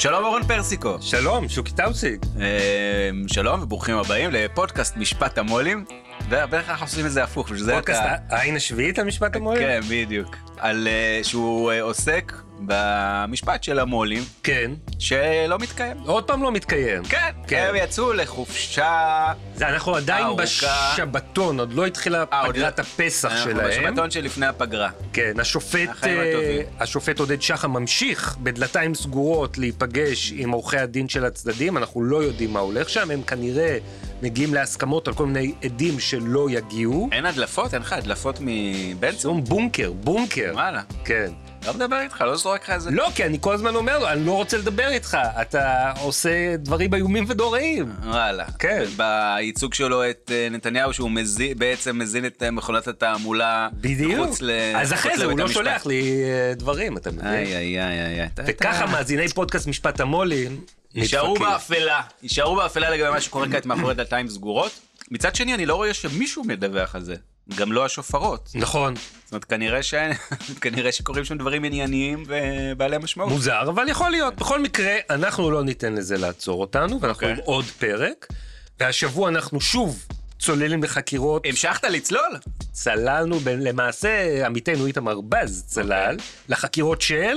שלום אורן פרסיקו. שלום, שוקי טאוסיק. אה, שלום וברוכים הבאים לפודקאסט משפט המו"לים. ובדרך כלל אנחנו עושים את זה הפוך. בשביל זה פודקאסט העין השביעית על משפט המו"לים? כן, בדיוק. על אה, שהוא אה, עוסק במשפט של המו"לים כן. שלא מתקיים. עוד פעם לא מתקיים. כן, כן. הם יצאו לחופשה. זה אנחנו עדיין ארוכה. בשבתון, עוד לא התחילה אה, עוד פגרת לא- הפסח אנחנו שלהם. בשבתון שלפני הפגרה. כן, השופט, החיים אה, הטובים. השופט עודד שחם ממשיך בדלתיים סגורות להיפגש עם עורכי הדין של הצדדים, אנחנו לא יודעים מה הולך שם, הם כנראה מגיעים להסכמות על כל מיני עדים שלא יגיעו. אין הדלפות? אין לך הדלפות מבן צור? בונקר, בונקר. וואלה. כן. לא מדבר איתך, לא זורק לך איזה... לא, כי אני כל הזמן אומר לו, אני לא רוצה לדבר איתך, אתה עושה דברים איומים ונוראים. וואלה. כן. בייצוג שלו את אה, נתניהו שהוא מזין, בעצם מזין את אה, מכונת התעמולה. בדיוק. מחוץ ל- אז אחרי זה הוא לא. שולח לי אה, דברים, אתה מבין? איי איי איי איי. וככה מאזיני פודקאסט משפט המו"לים יישארו. באפלה. יישארו באפלה לגבי מה שקורה כעת מאחורי דלתיים סגורות. מצד שני אני לא רואה שמישהו מדווח על זה. גם לא השופרות. נכון, זאת אומרת כנראה ש... כנראה שקורים שם דברים ענייניים ובעלי משמעות. מוזר, אבל יכול להיות. בכל מקרה, אנחנו לא ניתן לזה לעצור אותנו, ואנחנו אוקיי. עם עוד פרק, והשבוע אנחנו שוב צוללים לחקירות. המשכת לצלול? צללנו, ב- למעשה, עמיתנו איתמר בז צלל, אוקיי. לחקירות של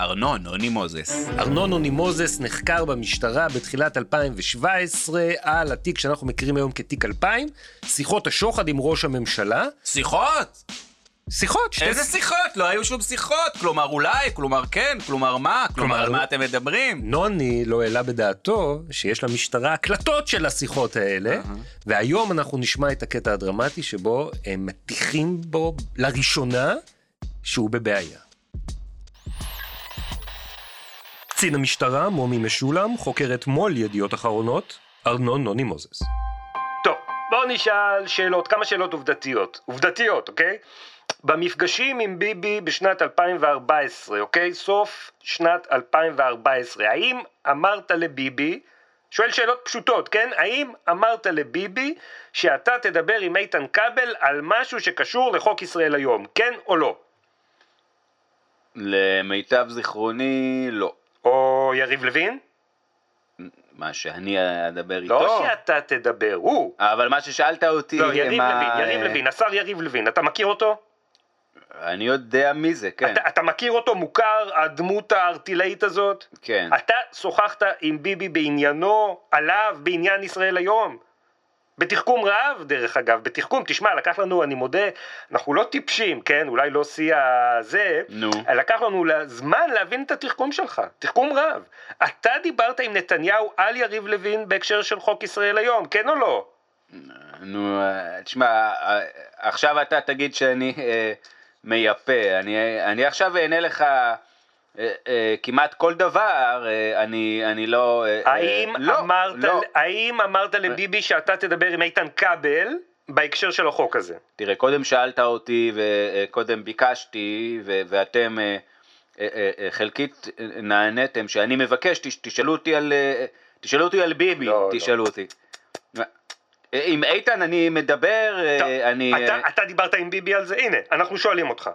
ארנון, נוני מוזס. ארנון נוני מוזס נחקר במשטרה בתחילת 2017 על התיק שאנחנו מכירים היום כתיק 2000, שיחות השוחד עם ראש הממשלה. שיחות? שיחות, שתי איזה שיחות? לא היו שום שיחות. כלומר אולי, כלומר כן, כלומר מה, כלומר כלומר- על מה אתם מדברים? נוני לא העלה בדעתו שיש למשטרה הקלטות של השיחות האלה, והיום אנחנו נשמע את הקטע הדרמטי שבו הם מטיחים בו לראשונה שהוא בבעיה. קצין המשטרה, מומי משולם, חוקר את מו"ל ידיעות אחרונות, ארנון נוני מוזס. טוב, בואו נשאל שאלות, כמה שאלות עובדתיות. עובדתיות, אוקיי? במפגשים עם ביבי בשנת 2014, אוקיי? סוף שנת 2014, האם אמרת לביבי, שואל שאלות פשוטות, כן? האם אמרת לביבי שאתה תדבר עם איתן כבל על משהו שקשור לחוק ישראל היום, כן או לא? למיטב זיכרוני, לא. או יריב לוין? מה שאני אדבר איתו. לא שאתה תדבר, הוא. אבל מה ששאלת אותי, לא, יריב מה- לוין, יריב לוין, השר יריב לוין, אתה מכיר אותו? אני יודע מי זה, כן. אתה, אתה מכיר אותו מוכר, הדמות הארטילאית הזאת? כן. אתה שוחחת עם ביבי בעניינו, עליו, בעניין ישראל היום? בתחכום רב, דרך אגב, בתחכום, תשמע, לקח לנו, אני מודה, אנחנו לא טיפשים, כן? אולי לא שיא הזה, נו. לקח לנו זמן להבין את התחכום שלך, תחכום רב. אתה דיברת עם נתניהו על יריב לוין בהקשר של חוק ישראל היום, כן או לא? נו, אה, תשמע, אה, עכשיו אתה תגיד שאני אה, מייפה. אני, אני עכשיו אענה לך כמעט כל דבר, אה, אני, אני לא... אה, האם אה, לא, אמרת, לא. האם אמרת לביבי שאתה תדבר עם איתן כבל בהקשר של החוק הזה? תראה, קודם שאלת אותי וקודם ביקשתי, ו- ואתם אה, אה, אה, אה, חלקית אה, נעניתם שאני מבקש, תש- תשאלו אותי על, אה, תשאלו אותי על ביבי, לא, לא. תשאלו אותי. אה, עם איתן אני מדבר, אה, טוב, אני, אתה, אה, אתה דיברת עם ביבי על זה? הנה, אנחנו שואלים אותך.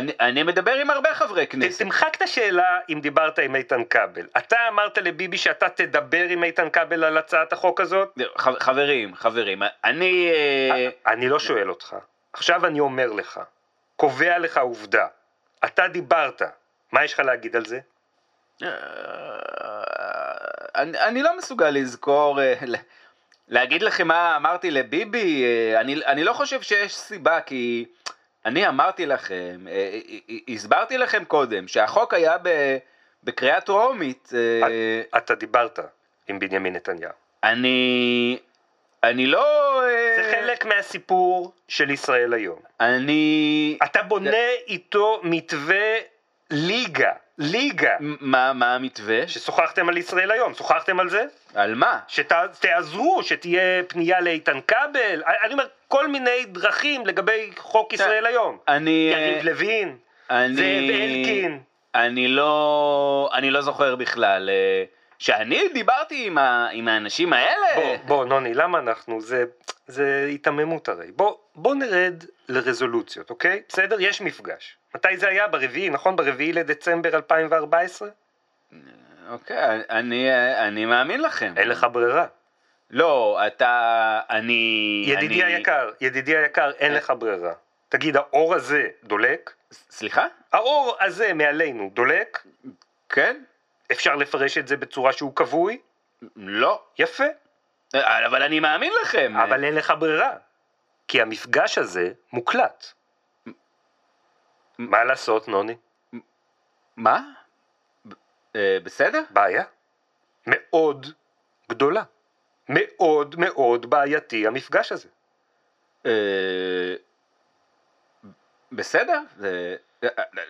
אני, אני מדבר עם הרבה חברי כנסת. תמחק את השאלה אם דיברת עם איתן כבל. אתה אמרת לביבי שאתה תדבר עם איתן כבל על הצעת החוק הזאת? ח- חברים, חברים, אני... אה, אני לא שואל אותך. עכשיו אני אומר לך, קובע לך עובדה. אתה דיברת. מה יש לך להגיד על זה? אה, אני, אני לא מסוגל לזכור, אה, להגיד לכם מה אמרתי לביבי, אני, אני לא חושב שיש סיבה, כי אני אמרתי לכם, אה, אה, אה, הסברתי לכם קודם, שהחוק היה בקריאה טרומית, אתה דיברת עם בנימין נתניהו. אני אני לא... זה חלק מהסיפור של ישראל היום. אני... אתה בונה איתו מתווה ליגה, ליגה, מה, מה המתווה? ששוחחתם על ישראל היום, שוחחתם על זה? על מה? שתעזרו, שתהיה פנייה לאיתן כבל, אני אומר כל מיני דרכים לגבי חוק ישראל היום. אני... יריב לוין, אני... זאב אלקין. אני לא... אני לא זוכר בכלל. אה, שאני דיברתי עם, ה... עם האנשים האלה? בוא, בוא, נוני, למה אנחנו? זה, זה היתממות הרי. בוא, בוא נרד לרזולוציות, אוקיי? בסדר? יש מפגש. מתי זה היה? ברביעי, נכון? ברביעי לדצמבר 2014? אוקיי, אני, אני מאמין לכם. אין לך ברירה. לא, אתה... אני... ידידי אני... היקר, ידידי היקר, אין לך ברירה. תגיד, האור הזה דולק? סליחה? האור הזה מעלינו דולק? כן? אפשר לפרש את זה בצורה שהוא כבוי? לא. יפה. אבל אני מאמין לכם. אבל אין לך ברירה. כי המפגש הזה מוקלט. מה לעשות, נוני? מה? אה, בסדר? בעיה. מאוד גדולה. מאוד מאוד בעייתי המפגש הזה. אה, בסדר?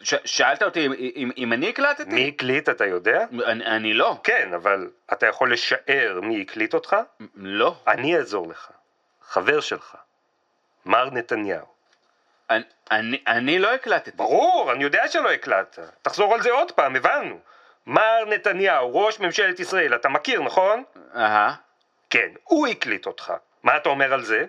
ש, שאלת אותי אם, אם, אם אני הקלטתי? מי הקליט אתה יודע? אני, אני לא. כן, אבל אתה יכול לשער מי הקליט אותך? לא. אני אעזור לך. חבר שלך. מר נתניהו. אני, אני, אני לא הקלטתי. ברור, אני יודע שלא הקלטת. תחזור על זה עוד פעם, הבנו. מר נתניהו, ראש ממשלת ישראל, אתה מכיר, נכון? אהה. כן, הוא הקליט אותך. מה אתה אומר על זה?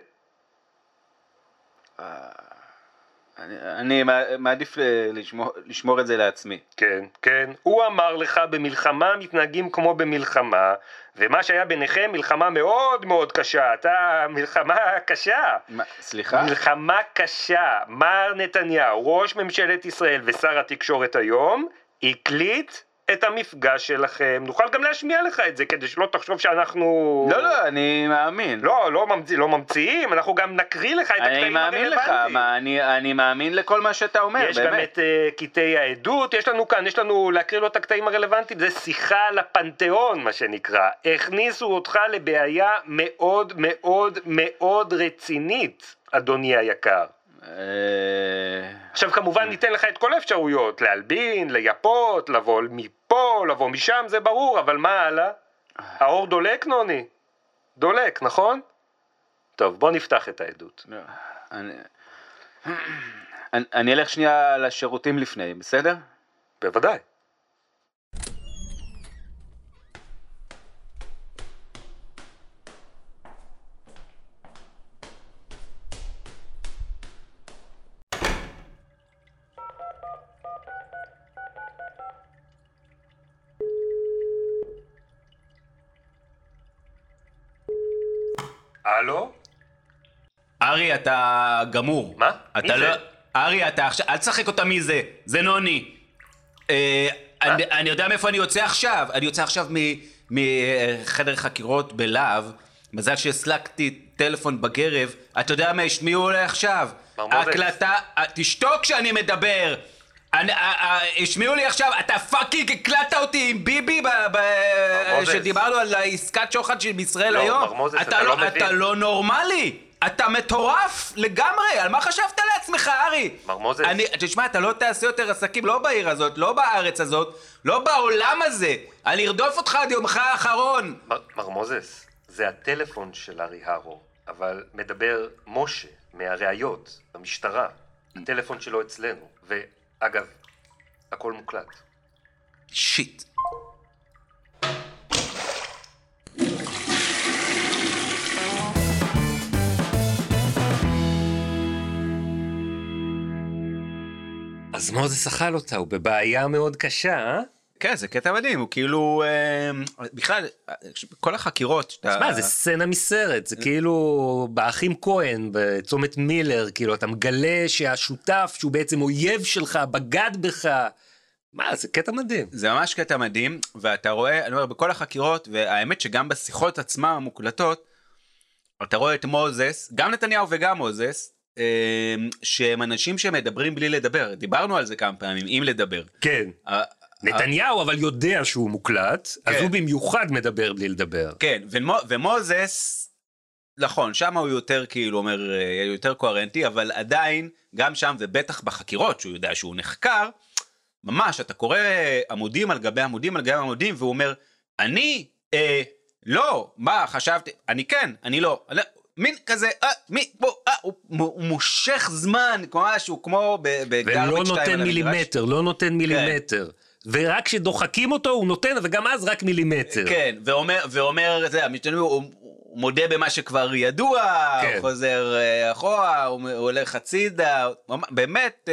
אני, אני מעדיף לשמור, לשמור את זה לעצמי. כן, כן. הוא אמר לך במלחמה מתנהגים כמו במלחמה, ומה שהיה ביניכם מלחמה מאוד מאוד קשה. אתה, מלחמה קשה. מה, סליחה? מלחמה קשה. מר נתניהו, ראש ממשלת ישראל ושר התקשורת היום, הקליט את המפגש שלכם, נוכל גם להשמיע לך את זה כדי שלא תחשוב שאנחנו... לא, לא, אני מאמין. לא, לא, ממציא, לא ממציאים, אנחנו גם נקריא לך את הקטעים הרלוונטיים. אני מאמין לך, מה, אני, אני מאמין לכל מה שאתה אומר, יש באמת. גם את uh, קטעי העדות, יש לנו כאן, יש לנו להקריא לו את הקטעים הרלוונטיים, זה שיחה לפנתיאון, מה שנקרא. הכניסו אותך לבעיה מאוד מאוד מאוד רצינית, אדוני היקר. אה, עכשיו כמובן ניתן לך את כל האפשרויות, להלבין, לייפות, לבוא מפה, לבוא משם, זה ברור, אבל מה הלאה? האור דולק נוני? דולק, נכון? טוב, בוא נפתח את העדות. לא, אני, אני אלך שנייה לשירותים לפני, בסדר? בוודאי. הלו? ארי, אתה גמור. מה? אתה מי לא... זה? ארי, אתה עכשיו... אל תשחק אותה מי זה. זה נוני. אה, אני, אני יודע מאיפה אני יוצא עכשיו. אני יוצא עכשיו מ- מחדר חקירות בלהב. מזל שהסלקתי טלפון בגרב. אתה יודע מה השמיעו עליי עכשיו? מר מוזס. הקלטה... אה, תשתוק כשאני מדבר. אה, אה, השמיעו לי עכשיו, אתה fucking הקלטת אותי עם ביבי. שדיברנו על העסקת שוחד של ישראל לא, היום. אתה אתה לא מבין. אתה לא נורמלי! אתה מטורף לגמרי! על מה חשבת לעצמך, ארי? מר מוזס. אני, תשמע, אתה לא תעשה יותר עסקים, לא בעיר הזאת, לא בארץ הזאת, לא בעולם הזה! אני ארדוף אותך עד יומך האחרון! מר, מר מוזס, זה הטלפון של ארי הרו, אבל מדבר משה מהראיות, במשטרה. הטלפון שלו אצלנו, ואגב, הכל מוקלט. שיט. אז מוזס אכל אותה, הוא בבעיה מאוד קשה, אה? כן, זה קטע מדהים, הוא כאילו... אה, בכלל, אה, כל החקירות... תשמע, זה סצנה מסרט, זה כאילו באחים כהן, בצומת מילר, כאילו, אתה מגלה שהשותף, שהוא בעצם אויב שלך, בגד בך. מה, זה קטע מדהים. זה ממש קטע מדהים, ואתה רואה, אני אומר, בכל החקירות, והאמת שגם בשיחות עצמן המוקלטות, אתה רואה את מוזס, גם נתניהו וגם מוזס, אה, שהם אנשים שמדברים בלי לדבר. דיברנו על זה כמה פעמים, אם לדבר. כן. נתניהו אבל יודע שהוא מוקלט, אז כן. הוא במיוחד מדבר בלי לדבר. כן, ומו, ומוזס, נכון, שם הוא יותר כאילו אומר, אה, יותר קוהרנטי, אבל עדיין, גם שם, ובטח בחקירות, שהוא יודע שהוא נחקר, ממש, אתה קורא עמודים על גבי עמודים על גבי עמודים, והוא אומר, אני, אה, לא, מה, חשבתי, אני כן, אני לא. מין כזה, אה, מי, בוא, אה, הוא, הוא מושך זמן, כמו משהו, כמו בגרביץ' ולא טיים נותן. מילימטר, לא נותן מילימטר. ורק כשדוחקים אותו הוא נותן, וגם אז רק מילימטר. כן, ואומר, ואומר, זה, המשתנה, הוא, הוא מודה במה שכבר ידוע, כן. הוא חוזר אה, אחורה, הוא, הוא הולך הצידה, הוא ממש- באמת,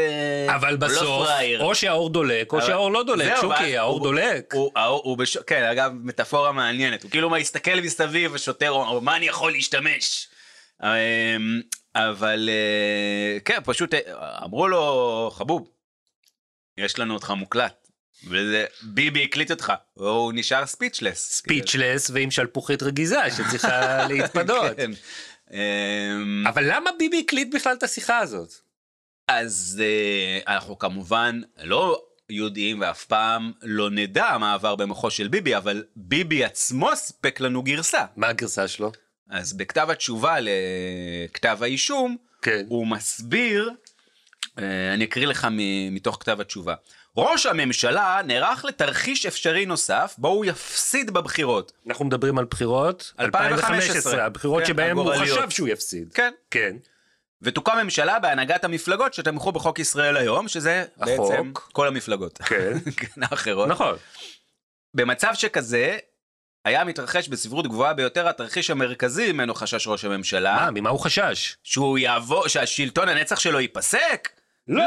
אה, אבל הוא לא בסוף, פראייר. או שהאור דולק, או אבל- שהאור לא דולק. זהו, ואז שוקי, האור הוא- דולק. הוא, האור, הוא בש... כן, אגב, מטאפורה מעניינת. הוא כאילו מסתכל מסביב, השוטר אומר, מה אני יכול להשתמש? אמ, אבל אה, כן, פשוט אמרו לו, חבוב, יש לנו אותך מוקלט. וזה, ביבי הקליט אותך, והוא נשאר ספיצ'לס. ספיצ'לס ועם שלפוחית רגיזה שצריכה להתפדות. כן. אמ, אבל למה ביבי הקליט בכלל את השיחה הזאת? אז אה, אנחנו כמובן לא יודעים ואף פעם לא נדע מה עבר במוחו של ביבי, אבל ביבי עצמו סיפק לנו גרסה. מה הגרסה שלו? אז בכתב התשובה לכתב האישום, כן. הוא מסביר, אה, אני אקריא לך מתוך כתב התשובה. ראש הממשלה נערך לתרחיש אפשרי נוסף, בו הוא יפסיד בבחירות. אנחנו מדברים על בחירות 2015, הבחירות כן, הוא הגורליות. חשב שהוא יפסיד. כן. כן. ותוקם ממשלה בהנהגת המפלגות שתמכו בחוק ישראל היום, שזה החוק. בעצם כל המפלגות. כן. כן, האחרות. נכון. במצב שכזה, היה מתרחש בסבירות גבוהה ביותר התרחיש המרכזי ממנו חשש ראש הממשלה, מה, ממה הוא חשש? שהוא יעבור, שהשלטון הנצח שלו ייפסק? לא.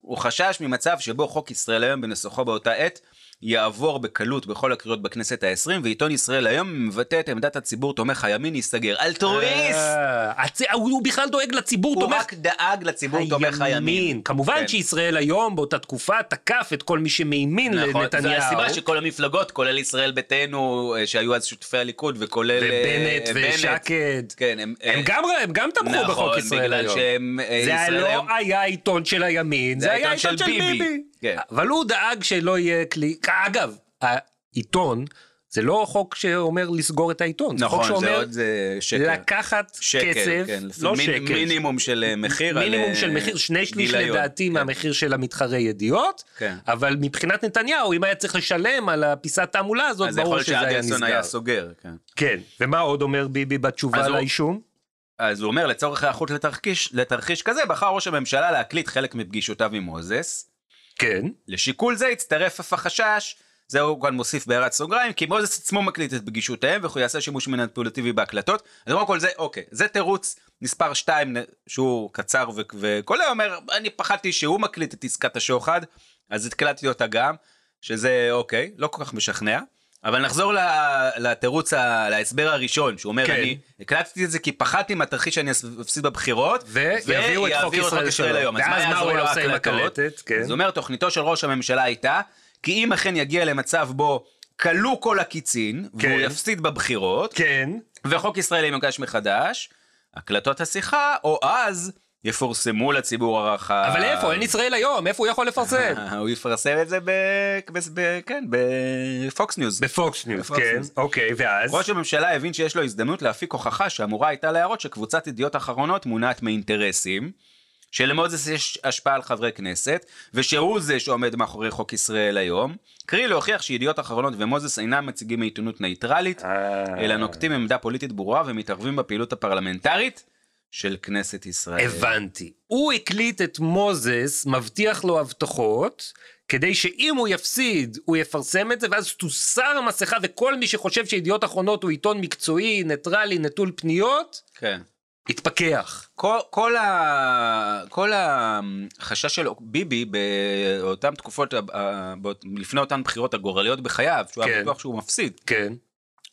הוא חשש ממצב שבו חוק ישראל היום בנסחו באותה עת יעבור בקלות בכל הקריאות בכנסת העשרים, ועיתון ישראל היום מבטא את עמדת הציבור תומך הימין ייסגר. אלטרואיסט! אה, הצ- הוא הוא בכלל דואג לציבור, הוא תומך רק דאג לציבור תומך הימין. כמובן כן. שישראל היום באותה תקופה תקף את כל מי שמימין נכון, לנתניהו. זו הסיבה שכל המפלגות, כולל ישראל ביתנו, אה, שהיו אז שותפי הליכוד, וכולל... אה, ובנט ושקד. כן, הם... הם גם תמכו נכון, בחוק ישראל בגלל היום. אה, זה ישראל לא היה עיתון של הימין, זה היה עיתון של ביבי. כן. אבל הוא דאג שלא יהיה כלי... אגב, העיתון זה לא חוק שאומר לסגור את העיתון, זה חוק נכון, זה שאומר עוד אה, שקר. לקחת שקל, כסף, כן, לא מיני- שקל, מינימום של אה, מחיר. על, מינימום אה, של מחיר, שני שליש גיליון. לדעתי כן. מהמחיר של המתחרה ידיעות, כן. אבל מבחינת נתניהו, אם היה צריך לשלם על הפיסת תעמולה הזאת, אז יכול ברור להיות שזה היה שאדלסון היה נסגר. סוגר. כן. כן, ומה עוד אומר ביבי בתשובה אז לאישום? אז הוא אומר, לצורך היערכות לתרחיש, לתרחיש כזה, בחר ראש הממשלה להקליט חלק מפגישותיו עם מוזס. כן, לשיקול זה הצטרף אף החשש, זה הוא כאן מוסיף בהערת סוגריים, כי מוזס עצמו מקליט את פגישותיהם וכי יעשה שימוש מניפולטיבי בהקלטות. אז קודם כל זה, אוקיי, זה תירוץ מספר 2 שהוא קצר ו- וקולע, אומר, אני פחדתי שהוא מקליט את עסקת השוחד, אז הקלטתי אותה גם, שזה אוקיי, לא כל כך משכנע. אבל נחזור לתירוץ, להסבר הראשון, שהוא אומר, כן. אני הקלטתי את זה כי פחדתי מהתרחיש שאני אפסיד בבחירות, ויביאו את חוק ישראל שלו. היום. אז ואז מה הוא לו עושה עם? הקלטת? כן. הוא אומר, תוכניתו של ראש הממשלה הייתה, כי אם אכן יגיע למצב בו כלו כל הקיצין, כן. והוא יפסיד בבחירות, כן, וחוק ישראלי יוגש מחדש, הקלטות השיחה, או אז יפורסמו לציבור הרחב. אבל איפה? אין ישראל היום, איפה הוא יכול לפרסם? הוא יפרסם את זה ב... ב... ב... כן, ב Fox News. ב Fox News, כן. אוקיי, ואז? ראש הממשלה הבין שיש לו הזדמנות להפיק הוכחה שאמורה הייתה להראות שקבוצת ידיעות אחרונות מונעת מאינטרסים, שלמוזס יש השפעה על חברי כנסת, ושהוא זה שעומד מאחורי חוק ישראל היום, קרי להוכיח שידיעות אחרונות ומוזס אינם מציגים עיתונות נייטרלית, אה. אלא נוקטים עמדה פוליטית ברורה ומתערבים בפעילות הפרלמנטרית של כנסת ישראל. הבנתי. הוא הקליט את מוזס, מבטיח לו הבטחות, כדי שאם הוא יפסיד, הוא יפרסם את זה, ואז תוסר המסכה, וכל מי שחושב שידיעות אחרונות הוא עיתון מקצועי, ניטרלי, נטול פניות, כן. יתפכח. כל, כל, ה... כל החשש של ביבי באותן תקופות, לפני אותן בחירות הגורליות בחייו, שהוא היה כן. בטוח שהוא מפסיד, כן.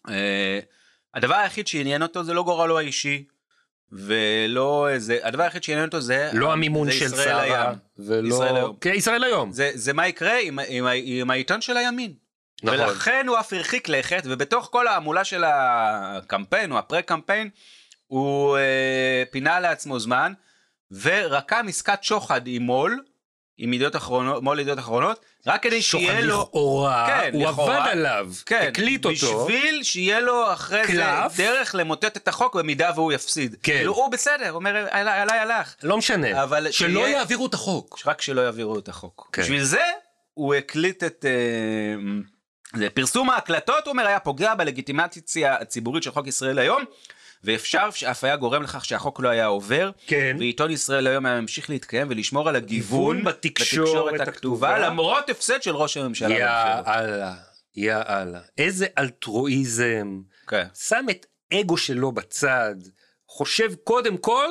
אה, הדבר היחיד שעניין אותו זה לא גורלו האישי, ולא איזה, הדבר היחיד שעניין אותו זה, לא המימון זה של היום. ולא... ישראל היום. כן, ישראל היום. זה, זה מה יקרה עם, עם, ה- עם העיתון של הימין. נכון. ולכן הוא אף הרחיק לכת, ובתוך כל ההמולה של הקמפיין או הפרה קמפיין, הוא אה, פינה לעצמו זמן, ורקם עסקת שוחד עם מו"ל, עם ידיעות אחרונות, מו"ל ידיעות אחרונות, רק כדי שיהיה לו... לכאורה, כן, הוא לכאורה. עבד עליו, כן, הקליט אותו. בשביל שיהיה לו אחרי קלף. זה דרך למוטט את החוק במידה והוא יפסיד. כן. כאילו, הוא בסדר, הוא אומר, עליי, עליי הלך. לא משנה, אבל שלא שיהיה- יעבירו את החוק. רק שלא יעבירו את החוק. כן. בשביל זה הוא הקליט את... אה, זה פרסום ההקלטות, הוא אומר, היה פוגע בלגיטימציה הציבורית של חוק ישראל היום, ואפשר שאף היה גורם לכך שהחוק לא היה עובר, כן. ועיתון ישראל היום היה ממשיך להתקיים ולשמור על הגיוון גיוון בתקשורת הכתובה. למרות הפסד של ראש הממשלה. יאללה, יאללה. איזה אלטרואיזם. כן. שם את אגו שלו בצד, חושב קודם כל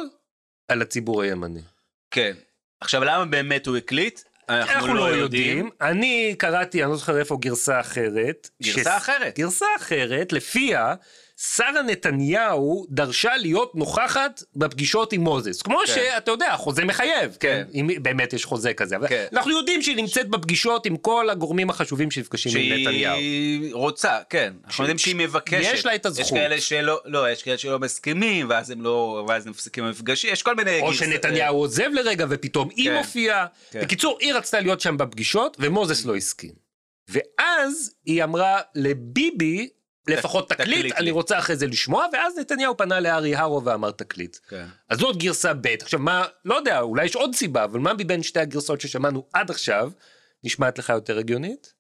על הציבור הימני. כן. עכשיו, למה באמת הוא הקליט? אנחנו לא יודעים. אני קראתי, אני לא זוכר איפה, גרסה אחרת. גרסה אחרת. גרסה אחרת, לפיה שרה נתניהו דרשה להיות נוכחת בפגישות עם מוזס. כמו כן. שאתה יודע, החוזה מחייב, כן? כן. אם באמת יש חוזה כזה. אבל כן. אנחנו יודעים שהיא נמצאת בפגישות עם כל הגורמים החשובים שנפגשים עם נתניהו. שהיא רוצה, כן. אנחנו יודעים שהיא מבקשת. יש לה את הזכות. יש כאלה שלא, לא, יש כאלה שלא מסכימים, ואז הם לא, ואז מפסיקים המפגשים, יש כל מיני... או שנתניהו עוזב לרגע ופתאום היא כן. מופיעה. כן. בקיצור, היא רצתה להיות שם בפגישות ומוזס לא הסכים. ואז היא אמרה לביבי, לפחות תקליט תקליט, לי." אני רוצה אחרי זה לשמוע, ואז נתניהו פנה לארי הרו ואמר תקליט. כן. אז זאת גרסה ב'. עכשיו מה, לא יודע, אולי יש עוד סיבה, אבל מה מבין שתי הגרסאות ששמענו עד עכשיו, נשמעת לך יותר הגיונית?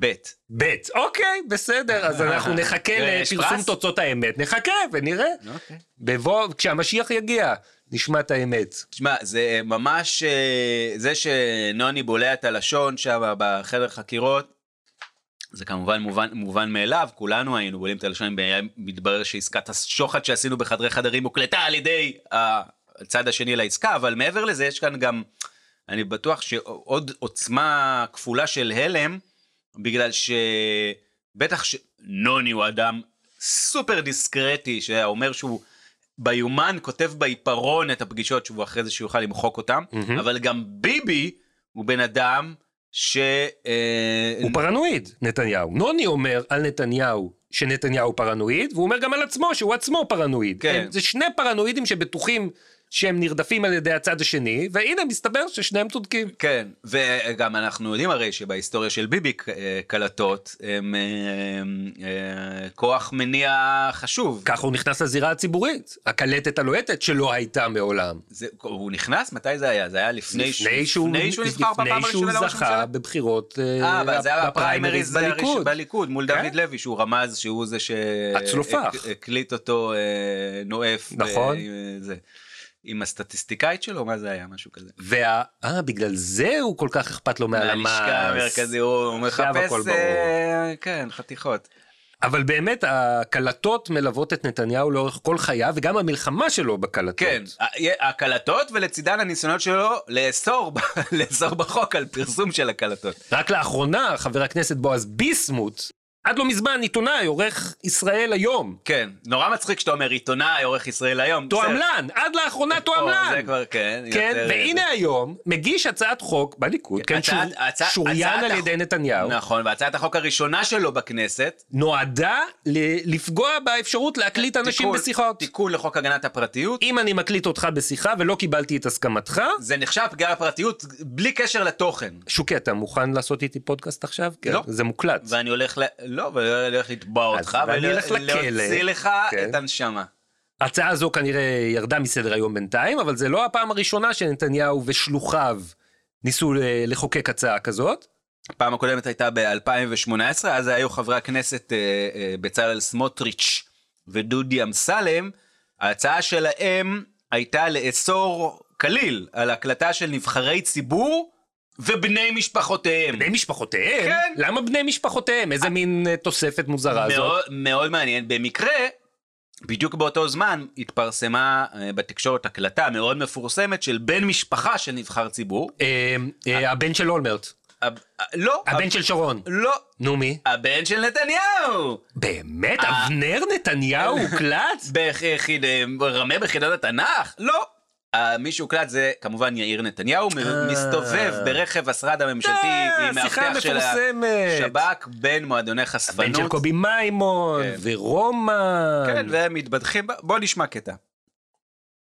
ב'. ב', אוקיי, בסדר, אז אנחנו נחכה יש לפרסום פרס? תוצאות האמת, נחכה ונראה. אוקיי. בבוא, כשהמשיח יגיע, נשמע את האמת. תשמע, זה ממש, אה, זה שנוני בולע את הלשון שם בחדר חקירות, זה כמובן מובן, מובן מאליו, כולנו היינו בולעים את הלשון, מתברר שעסקת השוחד שעשינו בחדרי חדרים הוקלטה על ידי הצד השני לעסקה, אבל מעבר לזה יש כאן גם, אני בטוח שעוד עוצמה כפולה של הלם, בגלל שבטח שנוני הוא אדם סופר דיסקרטי, שאומר שהוא ביומן כותב בעיפרון את הפגישות שהוא אחרי זה שיוכל למחוק אותם, מהמם. אבל גם ביבי הוא בן אדם ש... אה, הוא פרנואיד, נתניהו. נוני אומר על נתניהו שנתניהו פרנואיד, והוא אומר גם על עצמו שהוא עצמו פרנואיד. כן. הם- זה שני פרנואידים שבטוחים שהם נרדפים על ידי הצד השני, והנה מסתבר ששניהם צודקים. כן, וגם אנחנו יודעים הרי שבהיסטוריה של ביבי אה, קלטות הם אה, אה, כוח מניע חשוב. ככה הוא נכנס לזירה הציבורית, הקלטת הלוהטת שלא הייתה מעולם. זה, הוא נכנס? מתי זה היה? זה היה לפני, לפני שהוא, לפני שהוא נבחר בפעם לפני שהוא הראשונה לראש זכה הממשלה? בבחירות אה, אבל זה היה בפריימריז בליכוד. בליכוד מול כן. דוד לוי שהוא רמז שהוא זה. שהקליט אותו נואף. נכון. זה. עם הסטטיסטיקאית שלו מה זה היה משהו כזה. וה... אה, בגלל זה הוא כל כך אכפת לו מהלמ"ס. מהלשכה המרכזי הוא מחפש. אה, כן חתיכות. אבל באמת הקלטות מלוות את נתניהו לאורך כל חייו, וגם המלחמה שלו בקלטות. כן, הקלטות ולצידן הניסיונות שלו לאסור לאסור בחוק על פרסום של הקלטות. רק לאחרונה חבר הכנסת בועז ביסמוט, עד לא מזמן עיתונאי, עורך ישראל היום. כן, נורא מצחיק שאתה אומר עיתונאי עורך ישראל היום. תועמלן, עד לאחרונה תועמלן. זה כבר כן. כן, יותר- והנה היום מגיש הצעת חוק בליכוד, כן, הצעת- שור- הצעת- שוריין הצעת על ידי נתניהו, נכון, והצעת החוק הראשונה שלו בכנסת, נועדה ל- לפגוע באפשרות להקליט אנשים בשיחות. תיקון לחוק הגנת הפרטיות, אם אני מקליט אותך בשיחה ולא קיבלתי את הסכמתך, זה נחשב פגיעה בפרטיות בלי קשר לתוכן. שוקי, אתה מוכן לעשות איתי פודקאסט עכשיו? כן, לא. זה מוקלט. ואני הולך ל... לא, ואני הולך לתבוע אותך, ואני אלך לכלא. ולהוציא לך כן. את הנשמה. ההצעה הזו כנראה ירדה מסדר היום בינתיים, אבל זה לא הפעם הראשונה שנתניהו ושלוחיו ניסו ל- לחוקק הצעה כזאת. הפעם הקודמת הייתה ב-2018, אז היו חברי הכנסת אה, אה, בצלאל סמוטריץ' ודודי אמסלם. ההצעה שלהם הייתה לאסור כליל על הקלטה של נבחרי ציבור ובני משפחותיהם. בני משפחותיהם? כן. למה בני משפחותיהם? איזה מין אה, תוספת מוזרה זאת? מאוד, מאוד מעניין. במקרה, בדיוק באותו זמן התפרסמה אה, בתקשורת הקלטה מאוד מפורסמת של בן משפחה של נבחר ציבור. אה, אה, הבן של אולמרט, אה, לא, הבן הב- של שרון. לא, נו מי? הבן של נתניהו. באמת? אה. אבנר נתניהו הוקלט? רמה בחידת התנ"ך? לא. אה, מי שהוקלט זה כמובן יאיר נתניהו, אה. מסתובב ברכב השרד הממשלתי אה, עם מאבטח של. השב"כ בין מועדוני הבן חשפנות. של קובי מימון, כן. ורומן. כן, והם מתבדחים, ב- בוא נשמע קטע.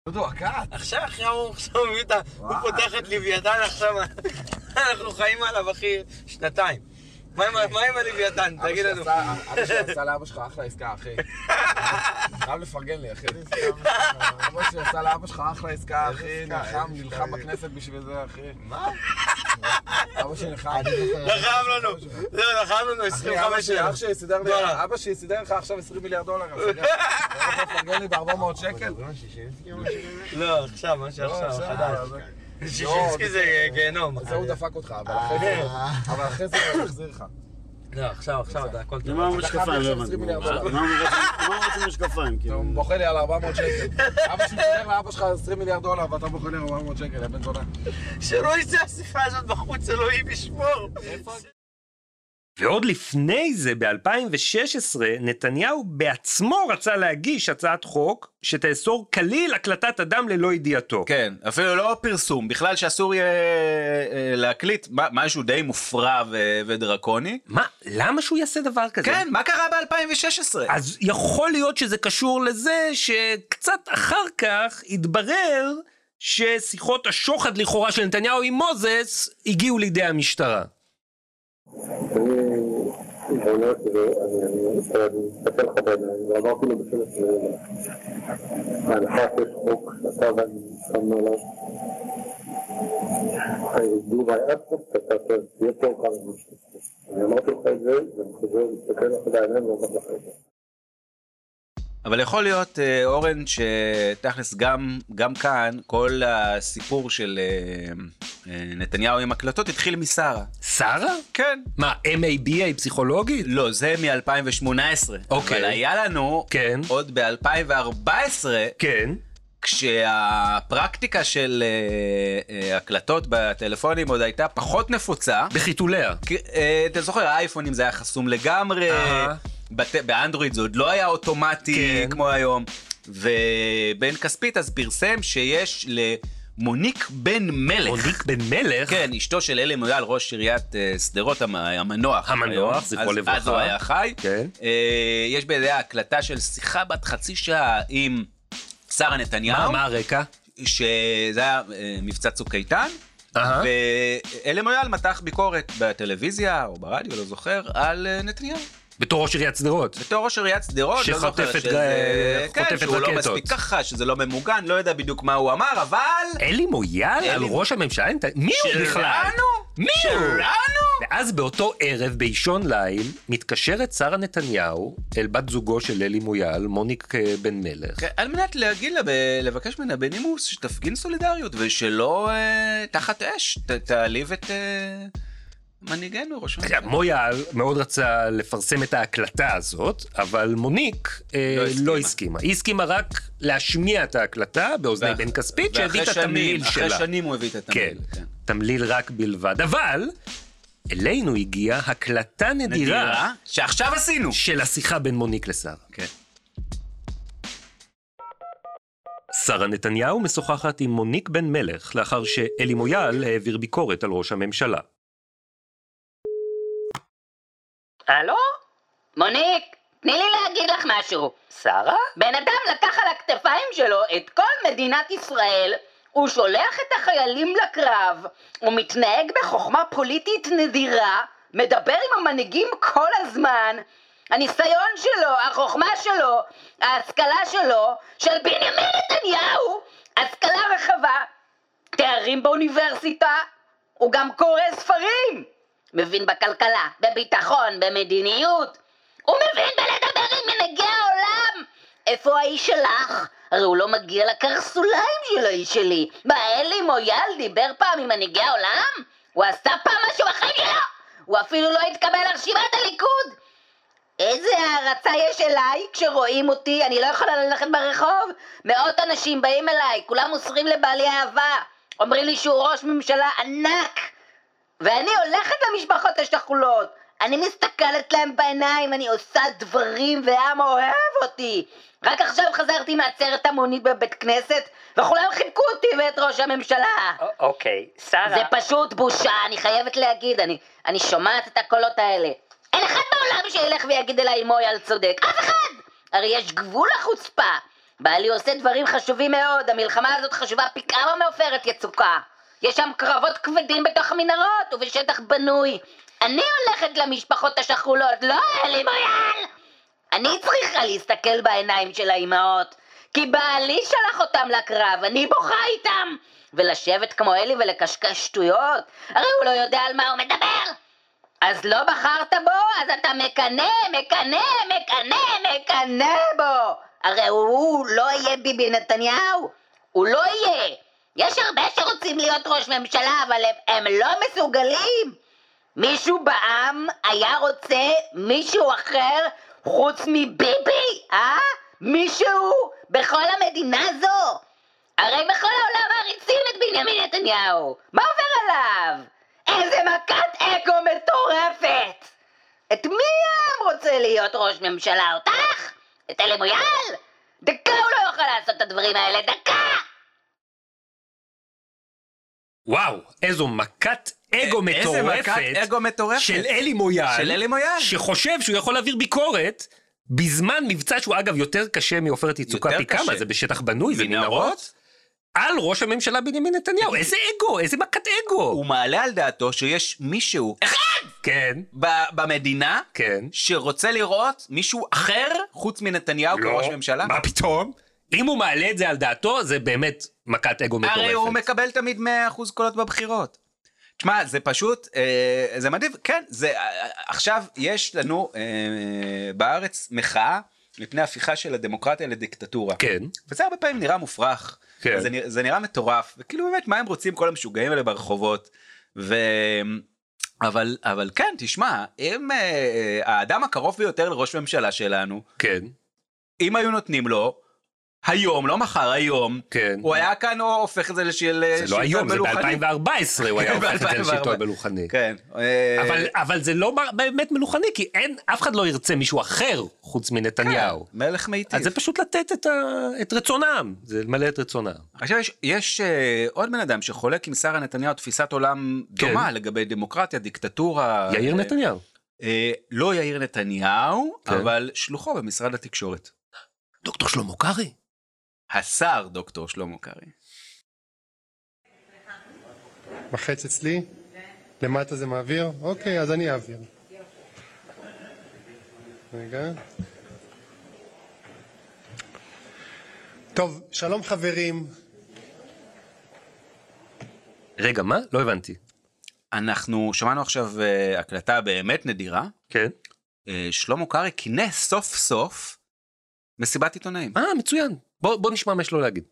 דודו, הקאט. עכשיו, עכשיו הוא עכשיו. הוא פותח את לוויתן עכשיו, אנחנו חיים עליו, אחי, שנתיים. מה עם הלוויתן? תגיד לנו. אבא שלי עשה לאבא שלך אחלה עסקה, אחי. חייב לפרגן לי, אחי. אבא שלי עשה לאבא שלך אחלה עסקה, אחי. נלחם, נלחם בכנסת בשביל זה, אחי. מה? אבא שלי נלחם. לחם לנו, לא, לחם לנו 25 אלף. אח שלי סידר לי, דולר. אבא שלי סידר לך עכשיו 20 מיליארד דולר. אתה יכול לפרגן לי ב-400 שקל? לא, עכשיו, מה לא, שעכשיו, חדש. שישינסקי זה גיהנום. זה הוא דפק אותך, אבל אחרי זה, אבל אחרי זה הוא יחזיר לך. לא, עכשיו, עכשיו, אתה הכל טוב. למה המשקפיים? לא עכשיו הבנתי. 20 מיליארד מה הוא רוצה- מה הוא משקפיים? כאילו? הוא בוכה לי על 400 שקל. אבא סידר לאבא שלך 20 מיליארד דולר ואתה בוכה לי על 400 שקל, יא בן זונה. שלא יצא השיחה הזאת בחוץ, אלוהים ישמור. ועוד לפני זה, ב-2016, נתניהו בעצמו רצה להגיש הצעת חוק שתאסור כליל הקלטת אדם ללא ידיעתו. כן, אפילו לא פרסום, בכלל שאסור יהיה אה, להקליט, משהו די מופרע ו- ודרקוני. מה, למה שהוא יעשה דבר כזה? כן, מה קרה ב-2016? אז יכול להיות שזה קשור לזה שקצת אחר כך התברר ששיחות השוחד לכאורה של נתניהו עם מוזס הגיעו לידי המשטרה. אני באמת, ואני אני מסתכל לך בעיניים, ואמרתי לו בשם עצמי, בהנחה שיש חוק שאתה ואני שמנו עליו, I do my utmost שאתה תהיה פה כמה זמן שאתה. אני אמרתי אבל יכול להיות, אה, אורן, שתכלס גם, גם כאן, כל הסיפור של אה, אה, נתניהו עם הקלטות התחיל משרה. שרה? כן. מה, MABA פסיכולוגית? לא, זה מ-2018. אוקיי. אבל היה לנו, כן. עוד ב-2014, כן. כשהפרקטיקה של אה, אה, הקלטות בטלפונים עוד הייתה פחות נפוצה. בחיתוליה. כי, אה, אתה זוכר, האייפונים זה היה חסום לגמרי, אהה. בת... באנדרואיד זה עוד לא היה אוטומטי כן. כמו היום. ובן כספית אז פרסם שיש למוניק בן מלך. מוניק בן מלך? כן, אשתו של אלי מויאל, ראש עיריית אה, שדרות, המ- המנוח. המנוח. זכרו לברכה. אז הוא היה חי. כן. אה, יש בידי הקלטה של שיחה בת חצי שעה עם שרה מה, נתניהו, מה הרקע? שזה היה אה, מבצע צוק איתן. אהה. ואלי מויאל מתח ביקורת בטלוויזיה או ברדיו, לא זוכר, על אה, נתניהו. בתור ראש עיריית שדרות. בתור ראש עיריית שדרות, לא זוכר שחוטפת שזה... ג- כן, חוטפת שהוא לא רקטות. מספיק ככה, שזה לא ממוגן, לא יודע בדיוק מה הוא אמר, אבל... אלי מויאל על ראש הממשלה? מי הוא בכלל? שלנו? מי הוא? שלנו? ואז באותו ערב, באישון ליל, מתקשרת שרה נתניהו אל בת זוגו של אלי מויאל, מוניק אה, בן מלך. כן, על מנת להגיד לה, לבקש ממנה בנימוס, שתפגין סולידריות, ושלא אה, תחת אש, תעליב את אה, מנהיגנו, ראש הממשלה. מויאל מאוד רצה לפרסם את ההקלטה הזאת, אבל מוניק אה, לא לא, הסכימה. היא הסכימה רק להשמיע את ההקלטה באוזני בן כספית, שהביא את שנים- התמליל אחרי שלה. שנים הוא הביא את כן, התמליל. כן. תמליל רק בלבד. אבל אלינו הגיעה הקלטה נדירה נדירה, שעכשיו עשינו. של השיחה בין מוניק לשרה. כן. שרה נתניהו משוחחת עם מוניק בן מלך לאחר שאלי מויאל העביר ביקורת על ראש הממשלה. הלו? מוניק, תני לי להגיד לך משהו. שרה? בן אדם לקח על הכתפיים שלו את כל מדינת ישראל, הוא שולח את החיילים לקרב, הוא מתנהג בחוכמה פוליטית נדירה, מדבר עם המנהיגים כל הזמן. הניסיון שלו, החוכמה שלו, ההשכלה שלו, של בנימין נתניהו, השכלה רחבה, תארים באוניברסיטה, הוא גם קורא ספרים. מבין בכלכלה, בביטחון, במדיניות. הוא מבין בלדבר עם מנהיגי העולם. איפה האיש שלך? הרי הוא לא מגיע לקרסוליים של האיש שלי. מה, אלי מויאל דיבר פעם עם מנהיגי העולם? הוא עשה פעם משהו בחיים שלו? הוא אפילו לא התקבל לרשימת הליכוד. איזה הערצה יש אליי כשרואים אותי, אני לא יכולה ללכת ברחוב. מאות אנשים באים אליי, כולם מוסרים לבעלי אהבה. אומרים לי שהוא ראש ממשלה ענק. ואני הולכת למשפחות השכולות. אני מסתכלת להם בעיניים, אני עושה דברים והעם אוהב אותי. רק עכשיו חזרתי מעצרת המונית בבית כנסת, וכולם חיבקו אותי ואת ראש הממשלה. אוקיי, שרה. זה פשוט בושה, אני חייבת להגיד, אני, אני שומעת את הקולות האלה. אין אחד בעולם שילך ויגיד אליי מויאל צודק, אף אחד! הרי יש גבול לחוצפה. בעלי עושה דברים חשובים מאוד, המלחמה הזאת חשובה פי כמה מעופרת יצוקה. יש שם קרבות כבדים בתוך המנהרות ובשטח בנוי. אני הולכת למשפחות השכולות, לא אלי מויאל! אני צריכה להסתכל בעיניים של האימהות, כי בעלי שלח אותם לקרב, אני בוכה איתם! ולשבת כמו אלי ולקשקש שטויות? הרי הוא לא יודע על מה הוא מדבר! אז לא בחרת בו? אז אתה מקנא, מקנא, מקנא, מקנא בו! הרי הוא לא יהיה ביבי נתניהו! הוא לא יהיה! יש הרבה שרוצים להיות ראש ממשלה, אבל הם, הם לא מסוגלים! מישהו בעם היה רוצה מישהו אחר חוץ מביבי, אה? מישהו בכל המדינה הזו? הרי בכל העולם מעריצים את בנימין נתניהו. מה עובר עליו? איזה מכת אגו מטורפת! את מי העם רוצה להיות ראש ממשלה? אותך? את אלי מויאל? דקה הוא לא יוכל לעשות את הדברים האלה, דקה! וואו, איזו מכת אגו איזה מטורפת. מכת אגו מטורפת. של אלי מויאל. של אלי מויאל. שחושב שהוא יכול להעביר ביקורת. בזמן מבצע שהוא אגב יותר קשה מעופרת יצוקה פי כמה. זה בשטח בנוי, זה מנהרות? על ראש הממשלה בנימין נתניהו, איזה אגו, איזה מכת אגו. הוא מעלה על דעתו שיש מישהו אחד כן, ב- במדינה כן. שרוצה לראות מישהו אחר חוץ מנתניהו לא, כראש ממשלה. מה פתאום? אם הוא מעלה את זה על דעתו, זה באמת מכת אגו מטורפת. הרי הוא מקבל תמיד 100% קולות בבחירות. תשמע, זה פשוט, אה, זה מדהים, כן, זה, אה, עכשיו יש לנו אה, בארץ מחאה מפני הפיכה של הדמוקרטיה לדיקטטורה. כן. וזה הרבה פעמים נראה מופרך. כן. זה, זה נראה מטורף, וכאילו באמת, מה הם רוצים כל המשוגעים האלה ברחובות? ו... אבל, אבל כן, תשמע, אם אה, האדם הקרוב ביותר לראש ממשלה שלנו, כן, אם היו נותנים לו, היום, לא מחר, היום, כן. הוא היה כאן או הופך את זה לשל זה לא היום, זה ב-2014 הוא היה הופך את זה ב-2014. לשלטון מלוכני. כן. אה, אבל, אבל זה לא באמת מלוכני, כי אין, אף אחד לא ירצה מישהו אחר חוץ מנתניהו. כן, מלך מיטיב. אז זה פשוט לתת את, ה, את רצונם, זה למלא את רצונם. עכשיו יש, יש אה, עוד בן אדם שחולק עם שרה נתניהו תפיסת עולם כן. דומה לגבי דמוקרטיה, דיקטטורה. יאיר אה, נתניהו. אה, לא יאיר נתניהו, כן. אבל שלוחו במשרד התקשורת. דוקטור שלמה קרעי. השר דוקטור שלמה קרעי. בחץ אצלי? למטה זה מעביר? אוקיי, אז אני אעביר. רגע. טוב, שלום חברים. רגע, מה? לא הבנתי. אנחנו שמענו עכשיו אה, הקלטה באמת נדירה. כן. אה, שלמה קרעי כינס סוף סוף מסיבת עיתונאים. אה, מצוין. בוא, בוא נשמע מה יש לו להגיד.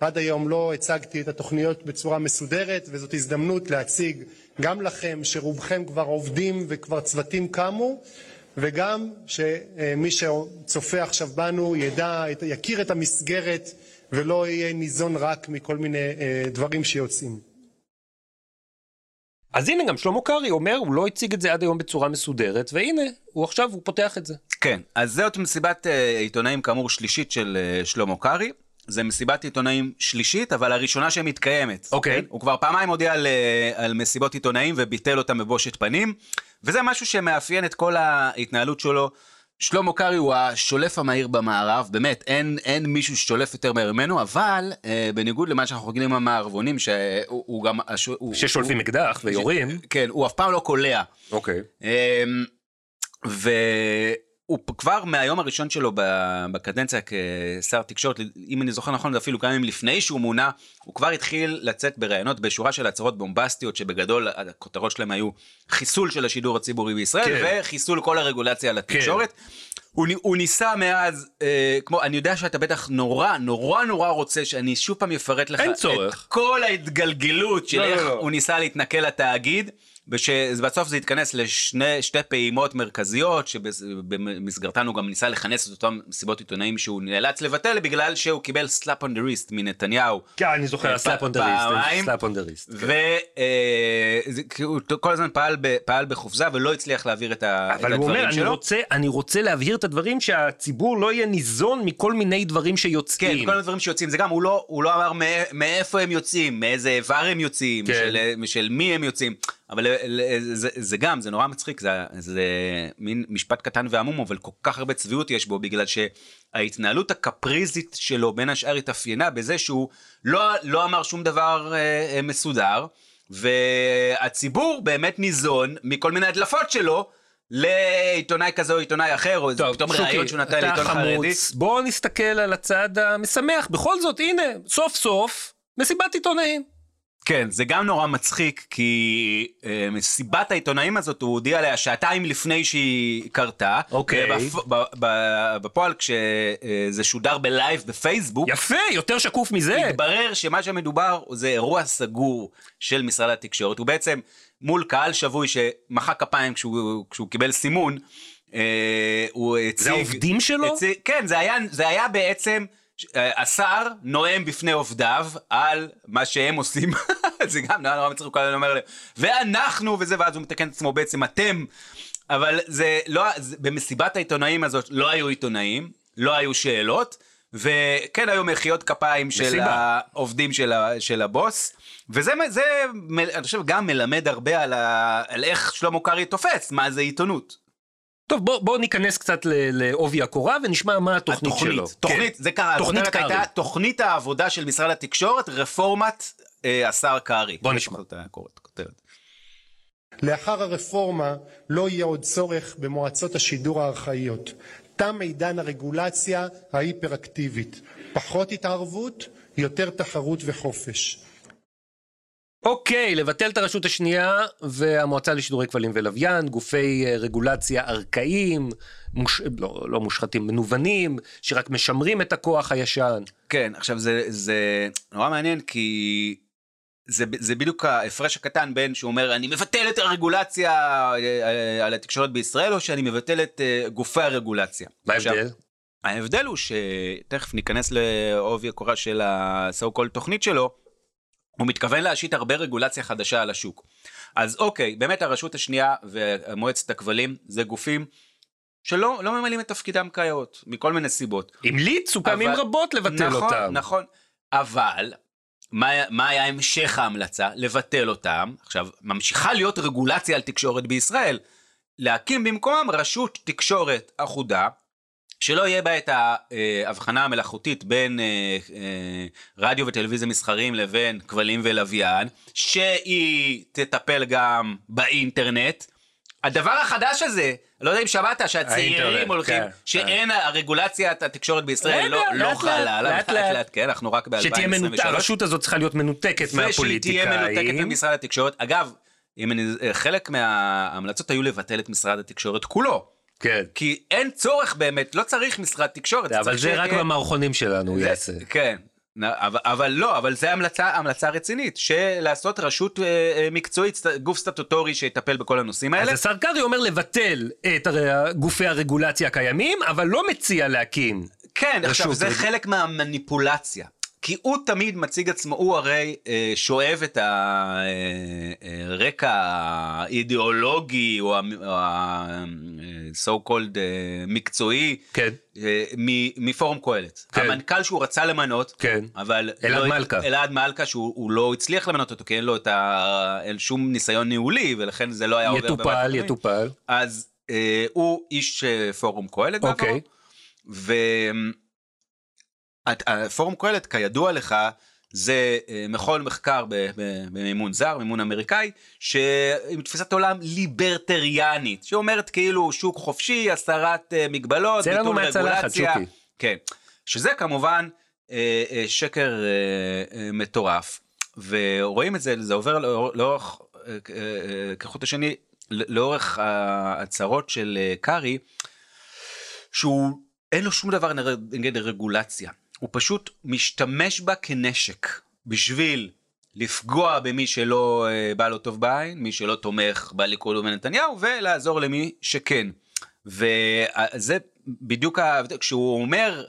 עד היום לא הצגתי את התוכניות בצורה מסודרת, וזאת הזדמנות להציג גם לכם, שרובכם כבר עובדים וכבר צוותים קמו, וגם שמי שצופה עכשיו בנו ידע, יכיר את המסגרת ולא יהיה ניזון רק מכל מיני אה, דברים שיוצאים. אז הנה גם שלמה קרעי אומר, הוא לא הציג את זה עד היום בצורה מסודרת, והנה, הוא עכשיו, הוא פותח את זה. כן, אז זאת מסיבת אה, עיתונאים כאמור שלישית של אה, שלמה קרעי. זה מסיבת עיתונאים שלישית, אבל הראשונה שמתקיימת. אוקיי. כן? הוא כבר פעמיים הודיע על, אה, על מסיבות עיתונאים וביטל אותם בבושת פנים, וזה משהו שמאפיין את כל ההתנהלות שלו. שלמה קרעי הוא השולף המהיר במערב, באמת, אין, אין מישהו ששולף יותר מהר ממנו, אבל אה, בניגוד למה שאנחנו רגילים עם המערבונים, שהוא הוא גם... הוא- ששולפים הוא- אקדח ויורים. כן, הוא אף פעם לא קולע. אוקיי. אמ, והוא פ- כבר מהיום הראשון שלו בקדנציה כשר תקשורת, אם אני זוכר נכון, אפילו כמה ימים לפני שהוא מונה, הוא כבר התחיל לצאת בראיונות בשורה של הצהרות בומבסטיות, שבגדול הכותרות שלהם היו חיסול של השידור הציבורי בישראל, כן. וחיסול כל הרגולציה על התקשורת. הוא, נ- הוא ניסה מאז, אה, כמו, אני יודע שאתה בטח נורא, נורא נורא רוצה שאני שוב פעם אפרט לך את. כל ההתגלגלות של לא, איך לא, לא. הוא ניסה להתנכל לתאגיד, ושבסוף זה התכנס לשתי פעימות מרכזיות, שבמסגרתן הוא גם ניסה לכנס את אותם מסיבות עיתונאים שהוא נאלץ לבטל, בגלל שהוא קיבל slap on the wrist מנתניהו. כן, אני זוכר, ה slap on the wrist. Slap on the wrist. והוא כל הזמן פעל, ב- פעל בחופזה ולא הצליח להעביר את, ה, את אבל הוא אומר, הדברים אני שלו. רוצה, אני רוצה להבהיר את הדברים שהציבור לא יהיה ניזון מכל מיני דברים כן, שיוצאים. כל מיני דברים שיוצאים, זה גם, הוא לא, הוא לא אמר מא- מאיפה הם יוצאים, מאיזה איבר הם יוצאים, כן. של, של מי הם יוצאים. אבל ל- ל- זה, זה גם, זה נורא מצחיק, זה, זה מין משפט קטן ועמום, אבל כל כך הרבה צביעות יש בו, בגלל שההתנהלות הקפריזית שלו בין השאר התאפיינה בזה שהוא לא, לא אמר שום דבר אה, אה, מסודר, והציבור באמת ניזון מכל מיני הדלפות שלו. לעיתונאי כזה או עיתונאי אחר, או איזה פתאום ראיון שהוא נתן לעיתון חרדי. חמוץ, בוא נסתכל על הצד המשמח. בכל זאת, הנה, סוף סוף, מסיבת עיתונאים. כן, זה גם נורא מצחיק, כי אה, מסיבת העיתונאים הזאת, הוא הודיע עליה שעתיים לפני שהיא קרתה. אוקיי. ובפ- ב- ב- בפועל, כשזה שודר בלייב בפייסבוק, יפה, יותר שקוף מזה. התברר שמה שמדובר זה אירוע סגור של משרד התקשורת. הוא בעצם מול קהל שבוי שמחא כפיים כשהוא, כשהוא קיבל סימון. אה, הוא הציג... זה העובדים שלו? הציג, כן, זה היה, זה היה בעצם... השר נואם בפני עובדיו על מה שהם עושים, זה גם נורא נורא מצחיק, הוא כל הזמן אומר להם, ואנחנו וזה, ואז הוא מתקן את עצמו בעצם אתם, אבל זה לא, זה, במסיבת העיתונאים הזאת לא היו עיתונאים, לא היו שאלות, וכן היו מחיאות כפיים של מסיבה. העובדים של, ה, של הבוס, וזה, זה, אני חושב, גם מלמד הרבה על, ה, על איך שלמה קרעי תופס, מה זה עיתונות. טוב, בוא, בוא ניכנס קצת לעובי הקורה ונשמע מה התוכנית, שלו. תוכנית, כן. זה קרה, תוכנית קרעי. הייתה תוכנית העבודה של משרד התקשורת, רפורמת אה, השר קרעי. בוא זה נשמע. לאחר הרפורמה לא יהיה עוד צורך במועצות השידור הארכאיות. תם עידן הרגולציה ההיפראקטיבית. פחות התערבות, יותר תחרות וחופש. אוקיי, לבטל את הרשות השנייה והמועצה לשידורי כבלים ולוויין, גופי אה, רגולציה ארכאיים, מוש... לא, לא מושחתים, מנוונים, שרק משמרים את הכוח הישן. כן, עכשיו זה, זה נורא מעניין כי זה, זה בדיוק ההפרש הקטן בין שהוא אומר אני מבטל את הרגולציה אה, אה, על התקשורת בישראל או שאני מבטל את גופי הרגולציה. מה ההבדל? ההבדל הוא שתכף ניכנס לעובי הקורה של ה-so called תוכנית שלו, הוא מתכוון להשית הרבה רגולציה חדשה על השוק. אז אוקיי, באמת הרשות השנייה ומועצת הכבלים זה גופים שלא לא ממלאים את תפקידם כיאות, מכל מיני סיבות. המליצו פעמים אבל- רבות לבטל נכון, אותם. נכון, אבל מה, מה היה המשך ההמלצה? לבטל אותם. עכשיו, ממשיכה להיות רגולציה על תקשורת בישראל. להקים במקומם רשות תקשורת אחודה, שלא יהיה בה את ההבחנה המלאכותית בין אה, אה, רדיו וטלוויזיה מסחריים לבין כבלים ולוויין, שהיא תטפל גם באינטרנט. הדבר החדש הזה, לא יודע אם שמעת, שהצעירים הולכים, כן, שאין הרגולציית התקשורת בישראל לא, לא לאט, חלה עליו, לאט, לאט כן, אנחנו רק שתהיה מנותקת, ב-2023. הרשות הזאת צריכה להיות מנותקת ושהיא מהפוליטיקאים. תהיה מנותקת ממשרד התקשורת. אגב, אני, חלק מההמלצות היו לבטל את משרד התקשורת כולו. כן. כי אין צורך באמת, לא צריך משרד תקשורת. אבל זה רק שיהיה- במערכונים שלנו הוא יעשה. כן. אבל, אבל לא, אבל זה המלצה, המלצה רצינית, של לעשות רשות אה, אה, מקצועית, סט- גוף סטטוטורי שיטפל בכל הנושאים אז האלה. השר קרעי אומר לבטל את גופי הרגולציה הקיימים, אבל לא מציע להקים. כן, עכשיו רשות זה רגע. חלק מהמניפולציה. כי הוא תמיד מציג עצמו, הוא הרי אה, שואב את הרקע האידיאולוגי או ה-so called אה, מקצועי כן. אה, מ- מפורום קהלת. כן. המנכ"ל שהוא רצה למנות, כן. אבל... אלעד לא- מלכה. אלעד מלכה שהוא הוא לא הצליח למנות אותו, כי אין לו את ה... אין שום ניסיון ניהולי, ולכן זה לא היה עובר יטופל. יטופל. אז אה, הוא איש אה, פורום קהלת אוקיי. ופורום קהלת כידוע לך זה אה, מכון מחקר במימון זר, מימון אמריקאי, שעם תפיסת עולם ליברטריאנית, שאומרת כאילו שוק חופשי, הסרת אה, מגבלות, ביטול רגולציה. כן, שזה כמובן אה, שקר מטורף, ורואים את זה, זה עובר לאור- לאורך, כחוט השני, לאורך ההצהרות של קרעי, שהוא אין לו שום דבר נגד רגולציה, הוא פשוט משתמש בה כנשק בשביל לפגוע במי שלא אה, בא לו טוב בעין, מי שלא תומך בליכוד ובנתניהו, ולעזור למי שכן. וזה בדיוק כשהוא אומר,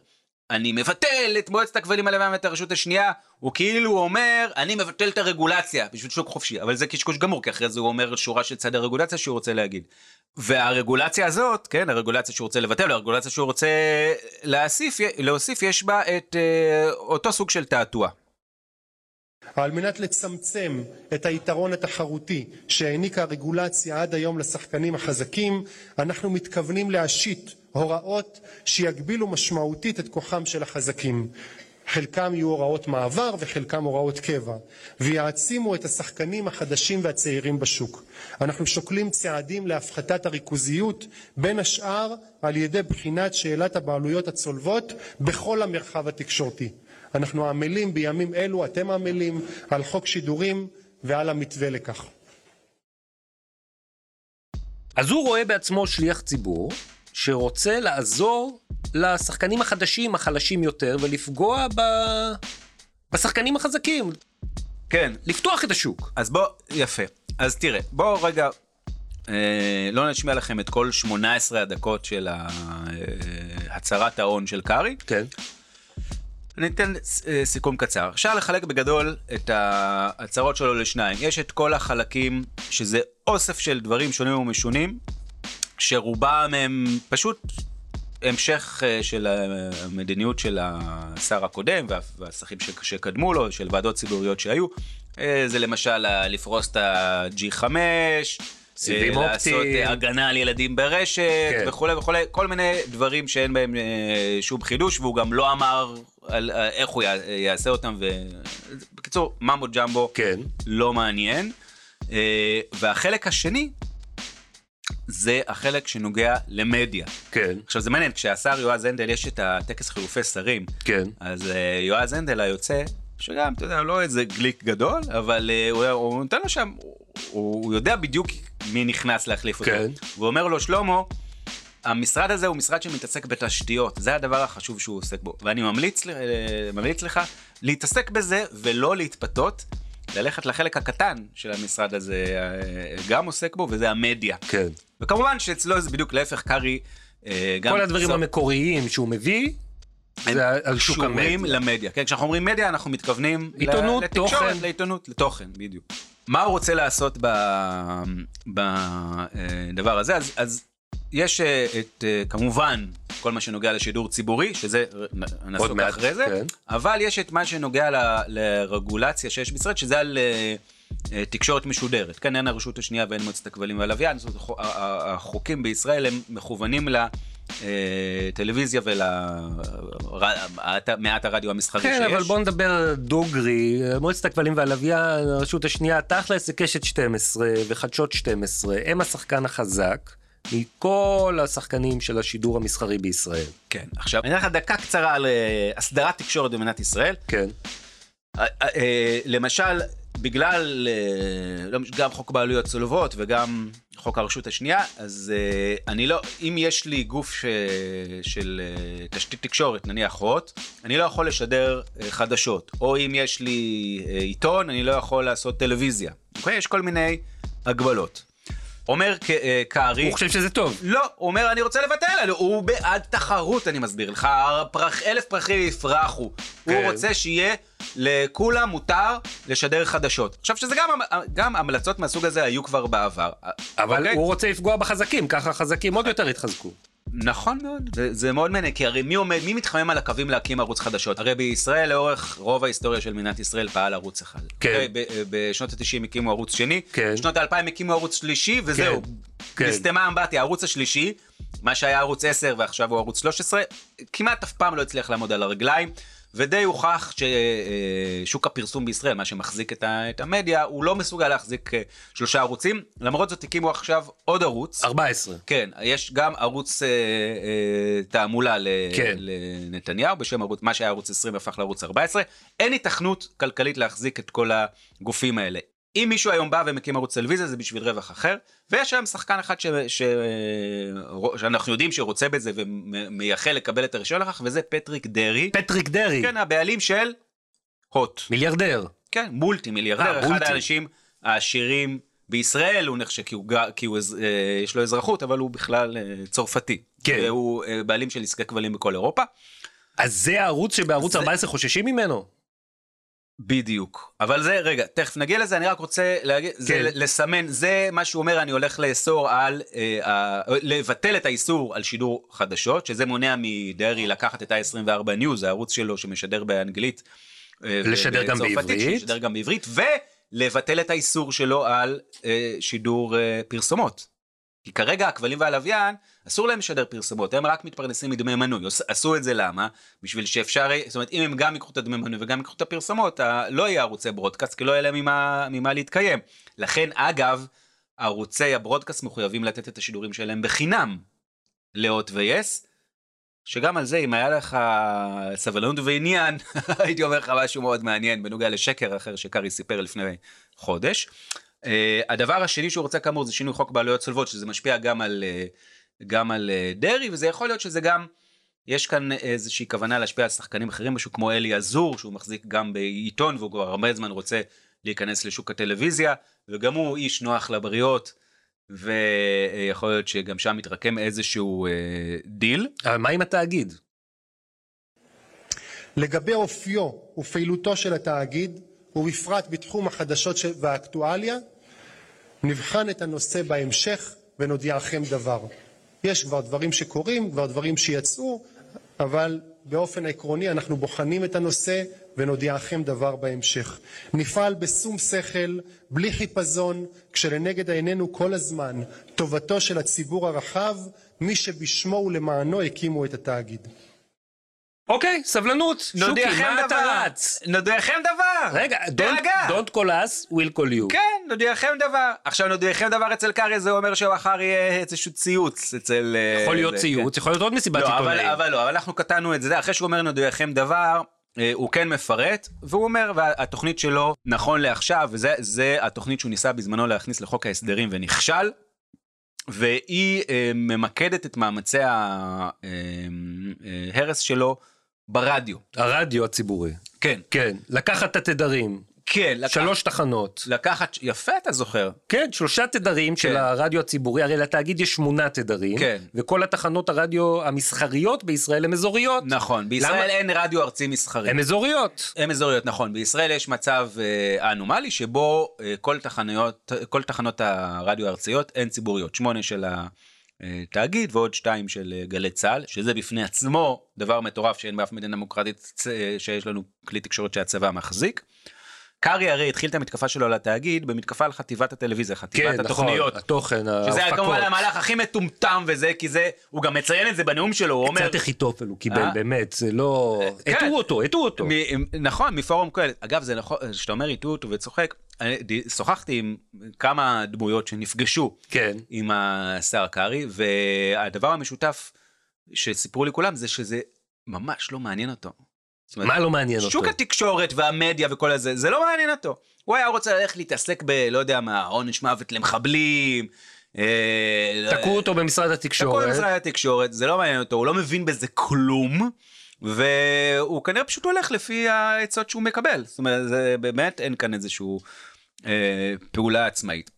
אני מבטל את מועצת הכבלים הלבן ואת הרשות השנייה, הוא כאילו אומר, אני מבטל את הרגולציה בשביל שוק חופשי, אבל זה קשקוש גמור, כי אחרי זה הוא אומר שורה של צעדי רגולציה שהוא רוצה להגיד. והרגולציה הזאת, כן, הרגולציה שהוא רוצה לבטל, הרגולציה שהוא רוצה להוסיף, להוסיף יש בה את אה, אותו סוג של תעתוע. על מנת לצמצם את היתרון התחרותי שהעניקה הרגולציה עד היום לשחקנים החזקים, אנחנו מתכוונים להשית הוראות שיגבילו משמעותית את כוחם של החזקים. חלקם יהיו הוראות מעבר וחלקם הוראות קבע, ויעצימו את השחקנים החדשים והצעירים בשוק. אנחנו שוקלים צעדים להפחתת הריכוזיות, בין השאר על ידי בחינת שאלת הבעלויות הצולבות בכל המרחב התקשורתי. אנחנו עמלים בימים אלו, אתם עמלים, על חוק שידורים ועל המתווה לכך. אז הוא רואה בעצמו שליח ציבור שרוצה לעזור לשחקנים החדשים, החלשים יותר, ולפגוע ב... בשחקנים החזקים. כן. לפתוח את השוק. אז בוא, יפה. אז תראה, בואו רגע, אה, לא נשמיע לכם את כל 18 הדקות של ה- אה, הצהרת ההון של קארי. כן. אני אתן אה, סיכום קצר. אפשר לחלק בגדול את ההצהרות שלו לשניים. יש את כל החלקים שזה אוסף של דברים שונים ומשונים, שרובם הם פשוט המשך אה, של המדיניות של השר הקודם וה- והשרים שקדמו לו, של ועדות ציבוריות שהיו. אה, זה למשל לפרוס את ה-G5, סיבים אה, לעשות אופטיים. אה, הגנה על ילדים ברשת כן. וכולי וכולי, כל מיני דברים שאין בהם שום חידוש, והוא גם לא אמר על איך הוא יע- יעשה אותם, ו... בקיצור, ממבו ג'מבו כן. לא מעניין. והחלק השני, זה החלק שנוגע למדיה. כן. עכשיו זה מעניין, כשהשר יועז הנדל יש את הטקס חילופי שרים, כן. אז אה, יועז הנדל היוצא, שגם, אתה יודע, לא איזה גליק גדול, אבל אה, הוא, הוא נותן לו שם, הוא, הוא יודע בדיוק מי נכנס להחליף אותו. כן. והוא אומר לו, שלמה, המשרד הזה הוא משרד שמתעסק בתשתיות, זה הדבר החשוב שהוא עוסק בו. ואני ממליץ, אה, ממליץ לך להתעסק בזה ולא להתפתות, ללכת לחלק הקטן של המשרד הזה, אה, גם עוסק בו, וזה המדיה. כן. וכמובן שאצלו זה בדיוק להפך, קארי, אה, גם... כל הדברים סוף- המקוריים שהוא מביא, זה על שוק קשורים המדיה. למדיה. כן, כשאנחנו אומרים מדיה אנחנו מתכוונים עיתונות, לתקשורת, תוכן. לעיתונות, לתוכן, בדיוק. מה הוא רוצה לעשות בדבר הזה? אז, אז יש אה, את, אה, כמובן, כל מה שנוגע לשידור ציבורי, שזה נעסוק אחרי זה, כן. אבל יש את מה שנוגע ל- לרגולציה שיש בישראל, שזה על אה, תקשורת משודרת. כן, אין הרשות השנייה ואין מועצת הכבלים והלוויין, זאת אומרת, החוקים בישראל הם מכוונים לטלוויזיה ולמעט הרדיו המסחרי שיש. כן, אבל בוא נדבר דוגרי, מועצת הכבלים והלוויין, הרשות השנייה, תכלס זה קשת 12 וחדשות 12, הם השחקן החזק מכל השחקנים של השידור המסחרי בישראל. כן, עכשיו, אני אתן לך דקה קצרה על אה, הסדרת תקשורת במדינת ישראל. כן. אה, אה, למשל, בגלל לא, גם חוק בעלויות צולבות וגם חוק הרשות השנייה, אז אני לא, אם יש לי גוף ש, של תשתית תקשורת, נניח הוט, אני לא יכול לשדר חדשות. או אם יש לי עיתון, אני לא יכול לעשות טלוויזיה. אוקיי? יש כל מיני הגבלות. אומר אה, קרעי, הוא חושב שזה טוב. לא, הוא אומר אני רוצה לבטל, הוא בעד תחרות אני מסביר לך, פרח, אלף פרחים יפרחו, כן. הוא רוצה שיהיה לכולם מותר לשדר חדשות. עכשיו שזה גם, גם המלצות מהסוג הזה היו כבר בעבר. אבל אוקיי? הוא רוצה לפגוע בחזקים, ככה החזקים עוד יותר יתחזקו. נכון מאוד, זה, זה מאוד מעניין, כי הרי מי עומד, מי מתחמם על הקווים להקים ערוץ חדשות? הרי בישראל לאורך רוב ההיסטוריה של מדינת ישראל פעל ערוץ אחד. כן. אוקיי? ב- בשנות ה-90 הקימו ערוץ שני, כן. בשנות ה-2000 הקימו ערוץ שלישי, וזהו. כן. נסתמה אמבטיה, הערוץ השלישי, מה שהיה ערוץ 10 ועכשיו הוא ערוץ 13, כמעט אף פעם לא הצליח לעמוד על הרגליים. ודי הוכח ששוק הפרסום בישראל, מה שמחזיק את, ה- את המדיה, הוא לא מסוגל להחזיק אה, שלושה ערוצים. למרות זאת הקימו עכשיו עוד ערוץ. 14. כן, יש גם ערוץ אה, אה, תעמולה ל- כן. לנתניהו בשם ערוץ, מה שהיה ערוץ 20 הפך לערוץ 14. אין היתכנות כלכלית להחזיק את כל הגופים האלה. אם מישהו היום בא ומקים ערוץ טלוויזיה זה בשביל רווח אחר, ויש היום שחקן אחד ש... ש... שאנחנו יודעים שרוצה בזה ומייחל לקבל את הרישיון לכך, וזה פטריק דרעי. פטריק דרעי, כן, הבעלים של הוט. מיליארדר. כן, מולטי מיליארדר, אה, אחד מולטי. האנשים העשירים בישראל, הוא נחשב כי הוא, כי הוא אה, יש לו אזרחות, אבל הוא בכלל אה, צרפתי. כן. והוא אה, בעלים של עסקי כבלים בכל אירופה. אז זה הערוץ שבערוץ זה- 14 חוששים ממנו? בדיוק. אבל זה, רגע, תכף נגיע לזה, אני רק רוצה להגיד, זה כן. לסמן, זה מה שהוא אומר, אני הולך לאסור על, אה, ה- לבטל את האיסור על שידור חדשות, שזה מונע מדרעי לקחת את ה-24 News, הערוץ שלו שמשדר באנגלית, אה, לשדר גם בעברית. לשדר גם בעברית, ולבטל את האיסור שלו על אה, שידור אה, פרסומות. כי כרגע הכבלים והלוויין, אסור להם לשדר פרסומות, הם רק מתפרנסים מדמי מנוי. עש- עשו את זה למה? בשביל שאפשר, זאת אומרת, אם הם גם ייקחו את הדמי מנוי וגם ייקחו את הפרסומות, לא יהיה ערוצי ברודקאסט, כי לא יהיה להם ממה, ממה להתקיים. לכן, אגב, ערוצי הברודקאסט מחויבים לתת את השידורים שלהם בחינם להוט ויס, שגם על זה, אם היה לך סבלנות ועניין, הייתי אומר לך משהו מאוד מעניין בנוגע לשקר אחר שקארי סיפר לפני חודש. Uh, הדבר השני שהוא רוצה כאמור זה שינוי חוק בעלויות צולבות, שזה משפיע גם על, uh, גם על uh, דרעי, וזה יכול להיות שזה גם, יש כאן איזושהי כוונה להשפיע על שחקנים אחרים, משהו כמו אלי עזור, שהוא מחזיק גם בעיתון, והוא כבר הרבה זמן רוצה להיכנס לשוק הטלוויזיה, וגם הוא איש נוח לבריות, ויכול להיות שגם שם מתרקם איזשהו uh, דיל. אבל מה עם התאגיד? לגבי אופיו ופעילותו של התאגיד, ובפרט בתחום החדשות ש- והאקטואליה, נבחן את הנושא בהמשך ונודיעכם דבר. יש כבר דברים שקורים, כבר דברים שיצאו, אבל באופן עקרוני אנחנו בוחנים את הנושא ונודיעכם דבר בהמשך. נפעל בשום שכל, בלי חיפזון, כשלנגד עינינו כל הזמן טובתו של הציבור הרחב, מי שבשמו ולמענו הקימו את התאגיד. אוקיי, סבלנות. שוקי, נודיעכם מה אתה דבר. רץ? נודיעכם דבר. רגע, don't, תירגע. don't call us, we'll call you. כן, נודיעכם דבר. עכשיו נודיעכם דבר אצל קארי זה אומר שמחר יהיה איזשהו ציוץ אצל... אה, יכול להיות זה, ציוץ, יכול להיות עוד מסיבת לא, אבל, עיתונאים. אבל לא, אבל אנחנו קטענו את זה, אחרי שהוא אומר נודיעכם דבר, אה, הוא כן מפרט, והוא אומר, והתוכנית שלו, נכון לעכשיו, וזה זה התוכנית שהוא ניסה בזמנו להכניס לחוק ההסדרים ונכשל, והיא אה, ממקדת את מאמצי ההרס שלו ברדיו. הרדיו הציבורי. כן. כן, לקחת את התדרים. כן, שלוש תחנות. לקחת, יפה אתה זוכר. כן, שלושה תדרים של כן. הרדיו הציבורי, הרי לתאגיד יש שמונה תדרים, כן. וכל התחנות הרדיו המסחריות בישראל הן אזוריות. נכון, בישראל למה? אין רדיו ארצי מסחרי. הן אזוריות. הן אזוריות, נכון. בישראל יש מצב אה, אנומלי שבו אה, כל, תחנויות, כל תחנות הרדיו הארציות הן ציבוריות. שמונה של התאגיד ועוד שתיים של אה, גלי צה"ל, שזה בפני עצמו דבר מטורף שאין באף מדינה דמוקרטית אה, שיש לנו כלי תקשורת שהצבא מחזיק. קרעי הרי התחיל את המתקפה שלו על התאגיד במתקפה על חטיבת הטלוויזיה, חטיבת כן, נכון, התוכניות. התוכן, שזה היה ההפקות. כמובן המהלך הכי מטומטם וזה, כי זה, הוא גם מציין את זה בנאום שלו, הוא אומר... קצת אחיתופל הוא קיבל, אה? באמת, זה לא... כן. הטעו אותו, הטעו אותו. מ- נכון, מפורום קהלת. אגב, זה נכון, כשאתה אומר הטעו אותו וצוחק, שוחחתי עם כמה דמויות שנפגשו כן. עם השר קרעי, והדבר המשותף שסיפרו לי כולם זה שזה ממש לא מעניין אותו. אומרת, מה לא מעניין אותו? שוק התקשורת והמדיה וכל הזה, זה לא מעניין אותו. הוא היה רוצה ללכת להתעסק ב, לא יודע מה, עונש מוות למחבלים. אה, תקעו אותו במשרד תקעו התקשורת. במשרד התקשורת, זה לא מעניין אותו, הוא לא מבין בזה כלום, והוא כנראה פשוט הולך לפי העצות שהוא מקבל. זאת אומרת, זה באמת, אין כאן איזושהי אה, פעולה עצמאית.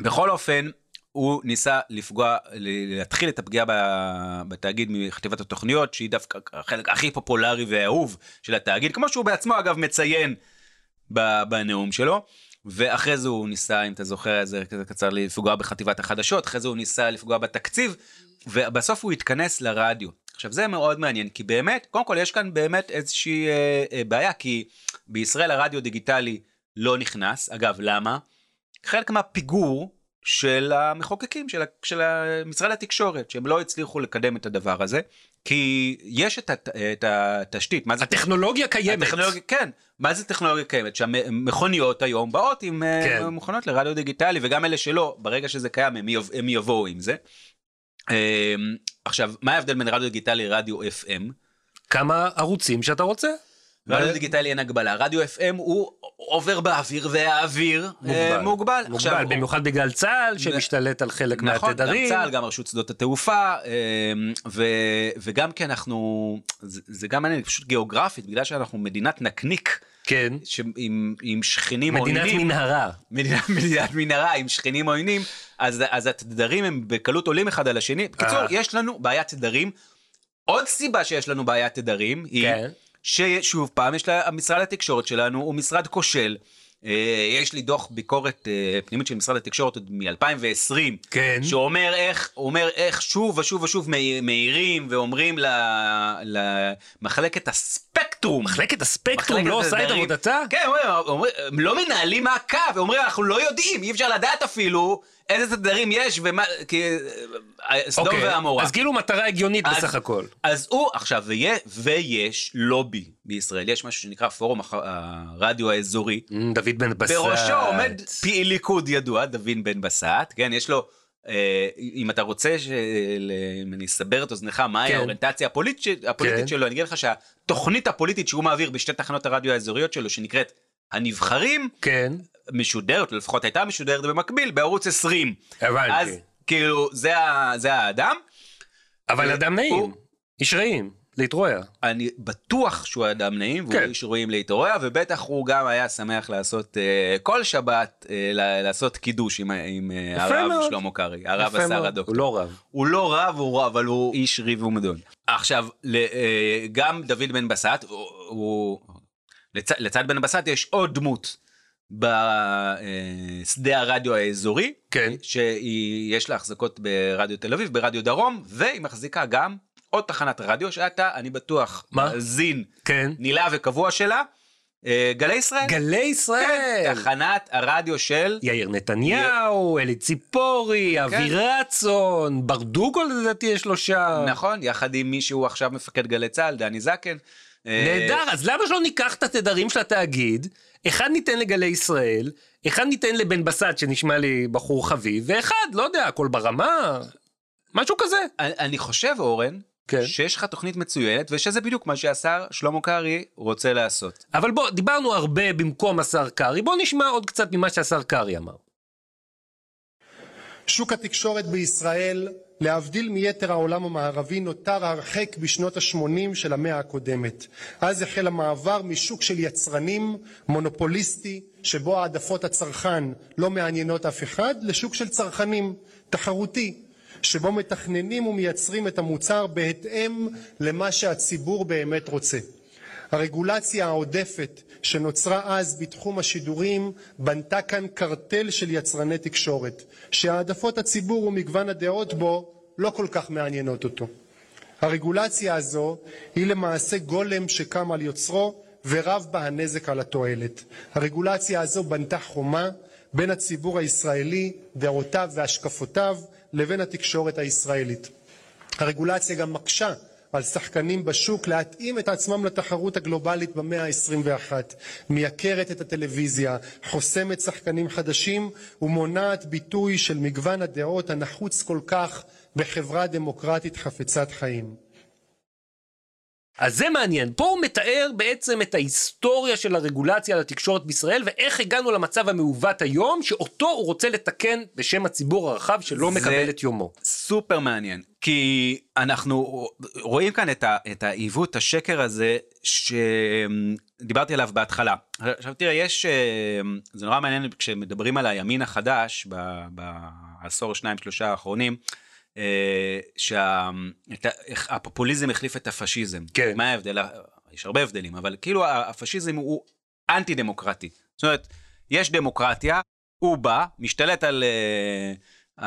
בכל אופן, הוא ניסה לפגוע, להתחיל את הפגיעה בתאגיד מחטיבת התוכניות, שהיא דווקא החלק הכי פופולרי והאהוב של התאגיד, כמו שהוא בעצמו אגב מציין בנאום שלו. ואחרי זה הוא ניסה, אם אתה זוכר, זה כזה קצר לפגוע בחטיבת החדשות, אחרי זה הוא ניסה לפגוע בתקציב, ובסוף הוא התכנס לרדיו. עכשיו זה מאוד מעניין, כי באמת, קודם כל יש כאן באמת איזושהי אה, אה, בעיה, כי בישראל הרדיו דיגיטלי לא נכנס, אגב, למה? חלק מהפיגור של המחוקקים, של, של משרד התקשורת, שהם לא הצליחו לקדם את הדבר הזה, כי יש את, הת, את התשתית, מה זה הטכנולוגיה קיימת. הטכנולוגיה, כן, מה זה טכנולוגיה קיימת? שהמכוניות היום באות עם כן. כן. מכונות לרדיו דיגיטלי, וגם אלה שלא, ברגע שזה קיים הם, יב, הם יבואו עם זה. אמ, עכשיו, מה ההבדל בין רדיו דיגיטלי לרדיו FM? כמה ערוצים שאתה רוצה. רדיו דיגיטלי אין הגבלה, רדיו FM הוא עובר באוויר, והאוויר אה, מוגבל. מוגבל, במיוחד בגלל צה"ל שמשתלט על חלק נכון, מהתדרים. גם צה"ל, גם רשות שדות התעופה, אמ, ו, וגם כי אנחנו, זה, זה גם מעניין, פשוט גיאוגרפית, בגלל שאנחנו מדינת נקניק, כן. עם, עם שכנים מדינת עוינים, מנהרה. מדינת, מדינת מנהרה עם שכנים עוינים, אז, אז התדרים הם בקלות עולים אחד על השני. בקיצור, אה. יש לנו בעיית תדרים. עוד סיבה שיש לנו בעיית תדרים היא כן. ששוב פעם יש לה, משרד התקשורת שלנו הוא משרד כושל. אה, יש לי דוח ביקורת אה, פנימית של משרד התקשורת עוד מ-2020, כן. שאומר איך, אומר איך שוב ושוב ושוב מעירים ואומרים למחלקת הספקטרום. מחלקת הספקטרום מחלקת לא עושה את. עבודתה? כן, אומרים, אומרים, הם לא מנהלים מעקב, אומרים אנחנו לא יודעים, אי אפשר לדעת אפילו איזה תדרים יש ומה, כי אה, סדום אוקיי, ועמורה. אז כאילו מטרה הגיונית אז- בסך הכל. אז הוא, עכשיו, ויה, ויש לובי בישראל, יש משהו שנקרא פורום הח- הרדיו האזורי, אמ, דוד בן בסט. בראשו עומד פעיל ליכוד ידוע, דוד בן בסט, כן, יש לו, אה, אם אתה רוצה, ש- ל- אם אני אסבר את אוזנך, מהי כן. האוריינטציה הפוליטית, הפוליטית כן. שלו, אני אגיד לך שהתוכנית הפוליטית שהוא מעביר בשתי תחנות הרדיו האזוריות שלו, שנקראת הנבחרים, כן, משודרת, לפחות הייתה משודרת במקביל, בערוץ 20. הבנתי. אז כאילו, זה, ה, זה האדם. אבל אדם נעים. הוא- איש רעים. להתרועע. אני בטוח שהוא אדם נעים, והוא כן. איש רואים להתעורר, ובטח הוא גם היה שמח לעשות אה, כל שבת, אה, לעשות קידוש עם, עם אה, הרב מאוד. שלמה קרעי, הרב השר. הדוקטור. הוא לא רב. הוא לא רב, הוא רב, אבל הוא איש ריב ומדון. עכשיו, ל- אה, גם דוד בן בסט, הוא, הוא, לצ, לצד בן בסט יש עוד דמות בשדה הרדיו האזורי, כן. שיש לה החזקות ברדיו תל אביב, ברדיו דרום, והיא מחזיקה גם עוד תחנת רדיו שאתה, אני בטוח, מה? מאזין כן. נלהב וקבוע שלה, אה, גלי ישראל. גלי ישראל. כן, תחנת הרדיו של... יאיר נתניהו, אלי ציפורי, אבי רצון, ברדוגו לדעתי יש לו שם. נכון, יחד עם מי שהוא עכשיו מפקד גלי צה"ל, דני זקן. אה, נהדר, אז למה שלא ניקח את התדרים של התאגיד, אחד ניתן לגלי ישראל, אחד ניתן לבן בסט שנשמע לי בחור חביב, ואחד, לא יודע, הכל ברמה, משהו כזה. אני אני חושב, אורן, כן. שיש לך תוכנית מצוינת, ושזה בדיוק מה שהשר שלמה קרעי רוצה לעשות. אבל בוא, דיברנו הרבה במקום השר קרעי, בוא נשמע עוד קצת ממה שהשר קרעי אמר. שוק התקשורת בישראל, להבדיל מיתר העולם המערבי, נותר הרחק בשנות ה-80 של המאה הקודמת. אז החל המעבר משוק של יצרנים, מונופוליסטי, שבו העדפות הצרכן לא מעניינות אף אחד, לשוק של צרכנים, תחרותי, שבו מתכננים ומייצרים את המוצר בהתאם למה שהציבור באמת רוצה. הרגולציה העודפת שנוצרה אז בתחום השידורים בנתה כאן קרטל של יצרני תקשורת, שהעדפות הציבור ומגוון הדעות בו לא כל כך מעניינות אותו. הרגולציה הזו היא למעשה גולם שקם על יוצרו ורב בה הנזק על התועלת. הרגולציה הזו בנתה חומה בין הציבור הישראלי, דעותיו והשקפותיו, לבין התקשורת הישראלית. הרגולציה גם מקשה על שחקנים בשוק להתאים את עצמם לתחרות הגלובלית במאה ה-21, מייקרת את הטלוויזיה, חוסמת שחקנים חדשים ומונעת ביטוי של מגוון הדעות הנחוץ כל כך בחברה דמוקרטית חפצת חיים. אז זה מעניין, פה הוא מתאר בעצם את ההיסטוריה של הרגולציה על התקשורת בישראל, ואיך הגענו למצב המעוות היום, שאותו הוא רוצה לתקן בשם הציבור הרחב שלא מקבל את יומו. סופר מעניין, כי אנחנו רואים כאן את, ה, את העיוות, השקר הזה, שדיברתי עליו בהתחלה. עכשיו תראה, יש, אה, זה נורא מעניין כשמדברים על הימין החדש, בעשור, שניים, שלושה האחרונים, שהפופוליזם החליף את הפשיזם. כן. מה ההבדל? יש הרבה הבדלים, אבל כאילו הפשיזם הוא אנטי דמוקרטי. זאת אומרת, יש דמוקרטיה, הוא בא, משתלט על... אה,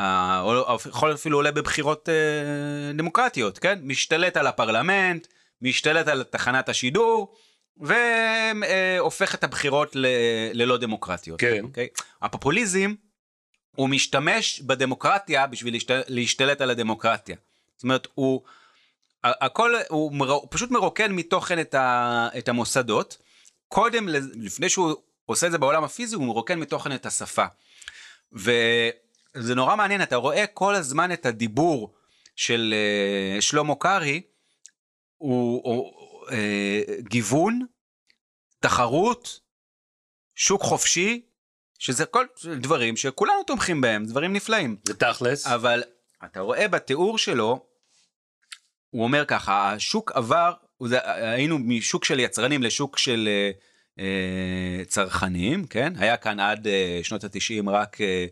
אה, או יכול אפילו עולה בבחירות אה, דמוקרטיות, כן? משתלט על הפרלמנט, משתלט על תחנת השידור, והופך את הבחירות ל, ללא דמוקרטיות. כן. אוקיי? הפופוליזם, הוא משתמש בדמוקרטיה בשביל להשתל, להשתלט על הדמוקרטיה. זאת אומרת, הוא... הכל, הוא, מר, פשוט מרוקן מתוכן את, ה, את המוסדות. קודם, לפני שהוא עושה את זה בעולם הפיזי, הוא מרוקן מתוכן את השפה. וזה נורא מעניין, אתה רואה כל הזמן את הדיבור של uh, שלמה קרעי, הוא, הוא uh, גיוון, תחרות, שוק חופשי, שזה כל דברים שכולנו תומכים בהם, דברים נפלאים. זה תכלס. אבל אתה רואה בתיאור שלו, הוא אומר ככה, השוק עבר, היינו משוק של יצרנים לשוק של אה, אה, צרכנים, כן? היה כאן עד אה, שנות התשעים רק אה,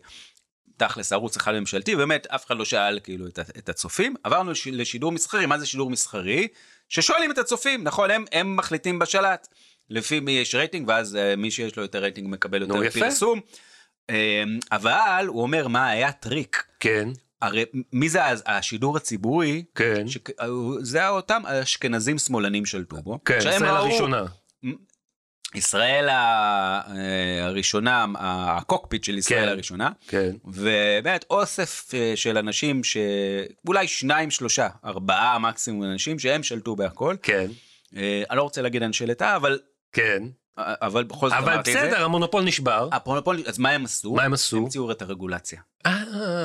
תכלס ערוץ אחד ממשלתי, באמת אף אחד לא שאל כאילו את, את הצופים, עברנו לש, לשידור מסחרי, מה זה שידור מסחרי? ששואלים את הצופים, נכון? הם, הם מחליטים בשלט. לפי מי יש רייטינג, ואז אה, מי שיש לו יותר רייטינג מקבל נו, יותר יפה. פרסום. אה, אבל הוא אומר מה היה טריק. כן, הרי מי זה אז? השידור הציבורי? כן. ש... זה אותם אשכנזים שמאלנים שלטו בו. כן, ישראל ראו- הראשונה. ישראל אה, הראשונה, הקוקפיט של ישראל כן. הראשונה. כן. ובאמת אוסף אה, של אנשים שאולי שניים, שלושה, ארבעה מקסימום אנשים שהם שלטו בהכל. כן, אה, אני לא רוצה להגיד אנשי לטאה, אבל, כן. אבל בכל זאת אבל אמרתי את זה. בסדר, המונופול נשבר. המונופול, אז מה הם עשו? מה הם עשו? המציאו את הרגולציה. אה,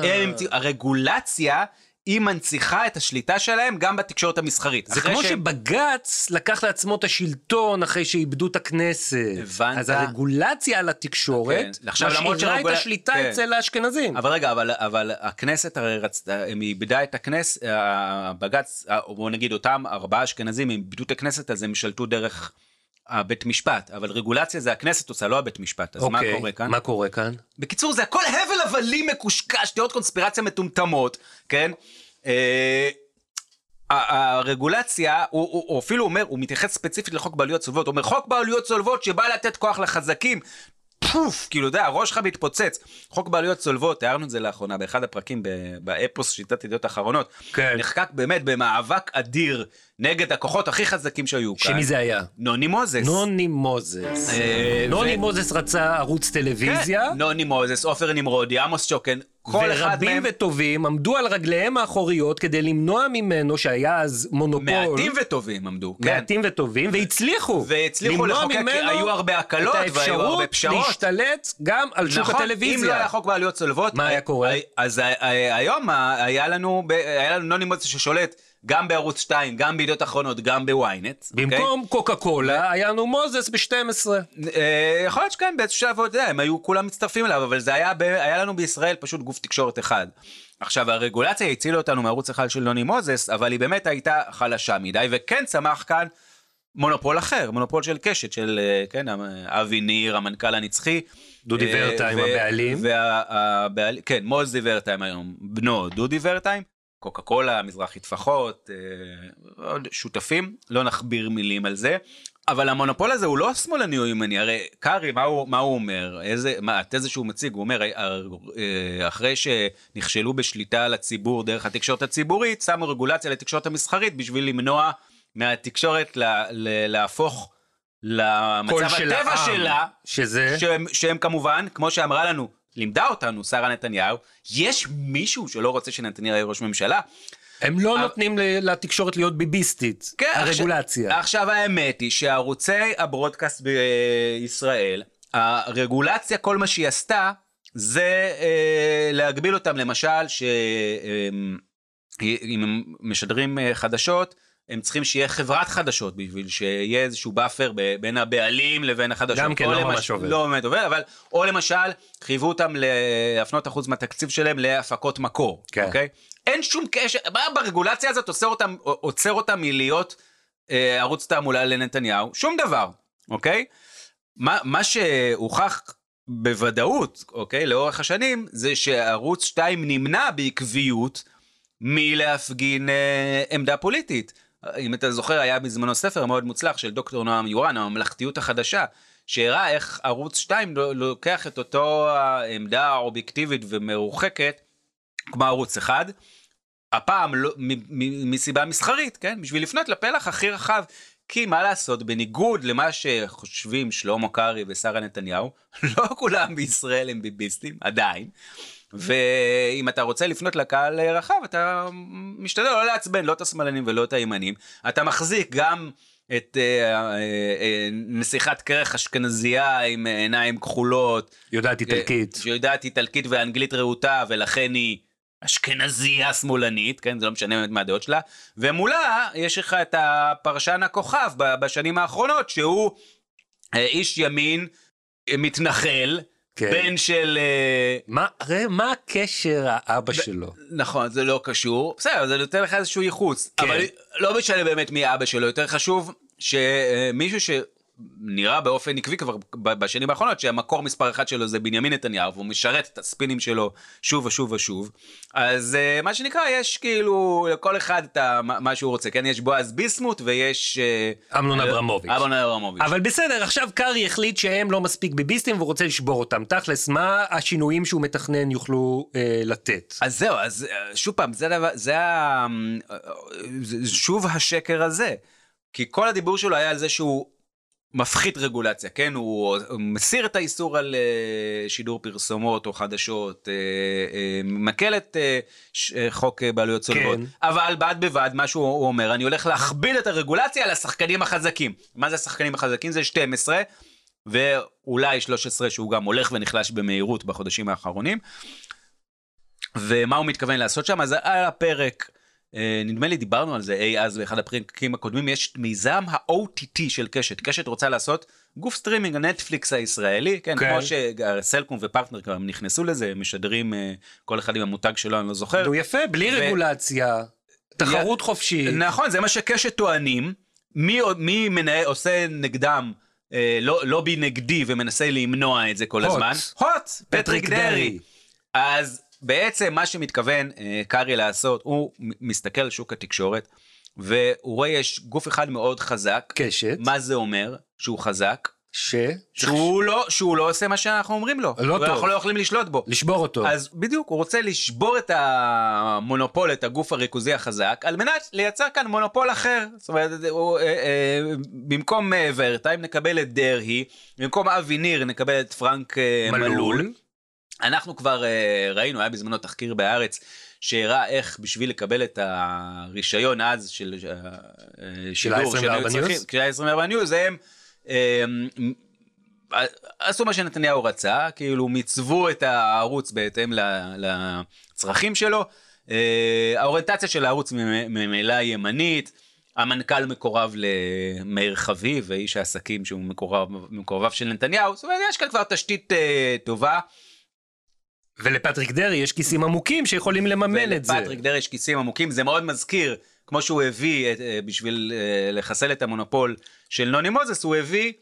הם המציאו, הרגולציה היא מנציחה את השליטה שלהם גם בתקשורת המסחרית. זה כמו שהם- שבג"ץ לקח לעצמו את השלטון אחרי שאיבדו את הכנסת. הבנת? אז הרגולציה על התקשורת כן. עכשיו, למרות משאירה את השליטה כן. אצל האשכנזים. אבל רגע, אבל, אבל הכנסת הרי רצתה, הם איבדה את הכנסת, הבג"ץ, או בוא נגיד אותם ארבעה אשכנזים, הם איבדו את הכנסת, אז הם שלטו דרך הבית משפט. אבל רגולציה זה הכנסת עושה, לא הבית משפט. אז מה אוקיי, קורה כאן? מה קורה כאן? בקיצור, זה הכל הבל הבלים מקושקש, תיאוריות קונספירציה מטומטמות, כן? אה, הרגולציה, הוא, הוא, הוא אפילו אומר, הוא מתייחס ספציפית לחוק בעלויות צולבות, הוא אומר חוק בעלויות צולבות שבא לתת כוח לחזקים. פוף, כאילו, אתה יודע, הראש שלך מתפוצץ. חוק בעלויות צולבות, תיארנו את זה לאחרונה באחד הפרקים באפוס שיטת ידיעות אחרונות. כן. נחקק באמת במאבק אדיר נגד הכוחות הכי חזקים שהיו כאן. שמי זה היה? נוני מוזס. נוני מוזס. אה, נוני מוזס רצה ערוץ טלוויזיה, כן, נוני מוזס, עופר נמרודי, עמוס שוקן, כל אחד ורבים מהם... וטובים עמדו על רגליהם האחוריות כדי למנוע ממנו, שהיה אז מונופול, מעטים וטובים עמדו, כן. מעטים וטובים, והצליחו. והצליחו לחוקק, ממנו היו הרבה הקלות את והיו הרבה האפשרות פשרות. להשתלט גם על שוק נכון, אם לא הטלוויזיה. היה חוק בעלויות צולבות, מה היה קורה? אז ה- ה- היום היה לנו נוני מוזס ששולט גם בערוץ 2, גם בידיעות אחרונות, גם בוויינט. אוקיי? במקום קוקה קולה, היה לנו מוזס ב-12. אה, יכול להיות שכן, באיזשהו שלב, אתה יודע, הם היו כולם מצטרפים אליו, אבל זה היה, ב- היה לנו בישראל פשוט גוף תקשורת אחד. עכשיו, הרגולציה הצילה אותנו מערוץ אחד של נוני מוזס, אבל היא באמת הייתה חלשה מדי, וכן צמח כאן מונופול אחר, מונופול של קשת, של, אה, כן, אבי ניר, המנכ"ל הנצחי. דודי אה, ורטהיים, ו- הבעלים. והבעלים, כן, מוזי ורטהיים היום, בנו דודי ורטהיים, קוקה קולה, מזרחי טפחות, אה, עוד שותפים, לא נכביר מילים על זה. אבל המונופול הזה הוא לא שמאלני או ימני, הרי קרעי, מה הוא, מה הוא אומר? איזה, מה, התזה שהוא מציג, הוא אומר, אה, אה, אחרי שנכשלו בשליטה על הציבור דרך התקשורת הציבורית, שמו רגולציה לתקשורת המסחרית בשביל למנוע מהתקשורת לה, לה, להפוך למצב של הטבע העם. שלה, שזה? שהם, שהם כמובן, כמו שאמרה לנו, לימדה אותנו שרה נתניהו, יש מישהו שלא רוצה שנתניהו יהיה ראש ממשלה. הם לא נותנים ל- לתקשורת להיות ביביסטית. כן, הרגולציה. עכשיו, עכשיו האמת היא שערוצי ה broadcast בישראל, הרגולציה, כל מה שהיא עשתה, זה אה, להגביל אותם, למשל, שאם הם משדרים אה, חדשות, הם צריכים שיהיה חברת חדשות בשביל שיהיה איזשהו buffer ב- בין הבעלים לבין החדשות. גם כן לא למש- ממש עובד. לא באמת עובד, אבל, או למשל, חייבו אותם להפנות אחוז מהתקציב שלהם להפקות מקור, כן. אוקיי? אין שום קשר, מה ברגולציה הזאת עוצר אותם, עוצר אותם מלהיות אה, ערוץ תעמולה לנתניהו? שום דבר, אוקיי? מה, מה שהוכח בוודאות, אוקיי, לאורך השנים, זה שערוץ 2 נמנע בעקביות מלהפגין אה, עמדה פוליטית. אם אתה זוכר, היה בזמנו ספר מאוד מוצלח של דוקטור נועם יורן, הממלכתיות החדשה, שהראה איך ערוץ 2 לא- לוקח את אותו העמדה האובייקטיבית ומרוחקת, כמו ערוץ 1, הפעם לא, מסיבה מסחרית, כן? בשביל לפנות לפלח הכי רחב. כי מה לעשות, בניגוד למה שחושבים שלמה קרעי ושרה נתניהו, לא כולם בישראל הם ביביסטים, עדיין. ואם אתה רוצה לפנות לקהל רחב, אתה משתדל לא לעצבן לא את השמאלנים ולא את הימנים. אתה מחזיק גם את אה, אה, אה, נסיכת כרך אשכנזייה עם עיניים כחולות. יודעת איטלקית. אה, שיודעת איטלקית ואנגלית רהוטה, ולכן היא אשכנזייה שמאלנית, כן? זה לא משנה באמת מה הדעות שלה. ומולה יש לך את הפרשן הכוכב בשנים האחרונות, שהוא אה, איש ימין, אה, מתנחל, כן. בן של... אה, מה, הרי מה הקשר האבא שלו? נכון, זה לא קשור. בסדר, זה נותן לך איזשהו ייחוס. כן. אבל לא משנה באמת מי אבא שלו, יותר חשוב שמישהו נראה באופן עקבי כבר בשנים האחרונות שהמקור מספר אחד שלו זה בנימין נתניהו והוא משרת את הספינים שלו שוב ושוב ושוב. אז אה, מה שנקרא יש כאילו לכל אחד את מה שהוא רוצה כן יש בועז ביסמוט ויש אה, אמנון אברמוביץ'. אמנון אברמוביץ'. אבל בסדר, עכשיו קרעי החליט שהם לא מספיק ביביסטים והוא רוצה לשבור אותם. תכלס, מה השינויים שהוא מתכנן יוכלו אה, לתת? אז זהו, אז אה, שוב פעם, זה, דבר, זה, ה... אה, זה שוב השקר הזה. כי כל הדיבור שלו היה על זה שהוא מפחית רגולציה, כן? הוא הוא מסיר את האיסור על אה, שידור פרסומות או חדשות, אה, אה, מקל את ש- חוק בעלויות צולבות. כן. אבל בד בבד, מה שהוא הוא אומר, אני הולך להכביד את הרגולציה על השחקנים החזקים. מה זה השחקנים החזקים? זה 12. ואולי 13 שהוא גם הולך ונחלש במהירות בחודשים האחרונים. ומה הוא מתכוון לעשות שם? אז על הפרק, נדמה לי דיברנו על זה אי אז באחד הפרקים הקודמים, יש מיזם ה-OTT של קשת. קשת רוצה לעשות גוף סטרימינג, הנטפליקס הישראלי, כן, כן. כמו שסלקום ופרטנר כבר נכנסו לזה, משדרים אה, כל אחד עם המותג שלו, אני לא זוכר. נו יפה, בלי ו- רגולציה, תחרות חופשית. נכון, זה מה שקשת טוענים. מי, מי מנהל, עושה נגדם אה, לא, לובי נגדי ומנסה למנוע את זה כל הוט. הזמן? הוט, פטריק פטריק. דרעי. אז בעצם מה שמתכוון אה, קרעי לעשות, הוא מסתכל על שוק התקשורת, והוא רואה יש גוף אחד מאוד חזק. קשת. מה זה אומר שהוא חזק? ש? שהוא לא, שהוא לא עושה מה שאנחנו אומרים לו. לא טוב. אנחנו לא יכולים לשלוט בו. לשבור אותו. אז בדיוק, הוא רוצה לשבור את המונופול, את הגוף הריכוזי החזק, על מנת לייצר כאן מונופול אחר. זאת אומרת, הוא, אה, אה, במקום אה, ורטהיים נקבל את דרעי, במקום אבי ניר נקבל את פרנק אה, מלול. מלול. אנחנו כבר אה, ראינו, היה בזמנו תחקיר בהארץ, שהראה איך בשביל לקבל את הרישיון אז של אה, שידור, ה- 24 שהיו צריכים- News? של ה-24 News, הם אה, עשו מה שנתניהו רצה, כאילו מיצבו את הערוץ בהתאם לצרכים שלו. אה, האוריינטציה של הערוץ ממ- ממילא ימנית. המנכ"ל מקורב למאיר חביב, ואיש העסקים שהוא מקורב, מקורביו של נתניהו, זאת אומרת, יש כאן כבר תשתית אה, טובה. ולפטריק דרעי יש כיסים עמוקים שיכולים לממן את זה. ולפטריק דרעי יש כיסים עמוקים, זה מאוד מזכיר, כמו שהוא הביא את, אה, בשביל אה, לחסל את המונופול של נוני מוזס, הוא הביא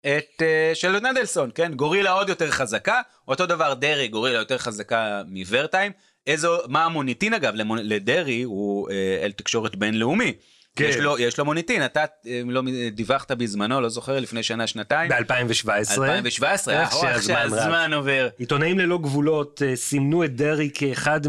את אה, של נדלסון, כן? גורילה עוד יותר חזקה, אותו דבר דרעי, גורילה יותר חזקה מוורטיים. איזו, מה המוניטין אגב לדרעי הוא אה, אל תקשורת בינלאומי. כן. יש לו, יש לו מוניטין, אתה לא דיווחת בזמנו, לא זוכר, לפני שנה, שנתיים. ב-2017. 2017, איך אה, איך שהזמן. שהזמן עובר. עיתונאים ללא גבולות אה, סימנו את דרעי כאחד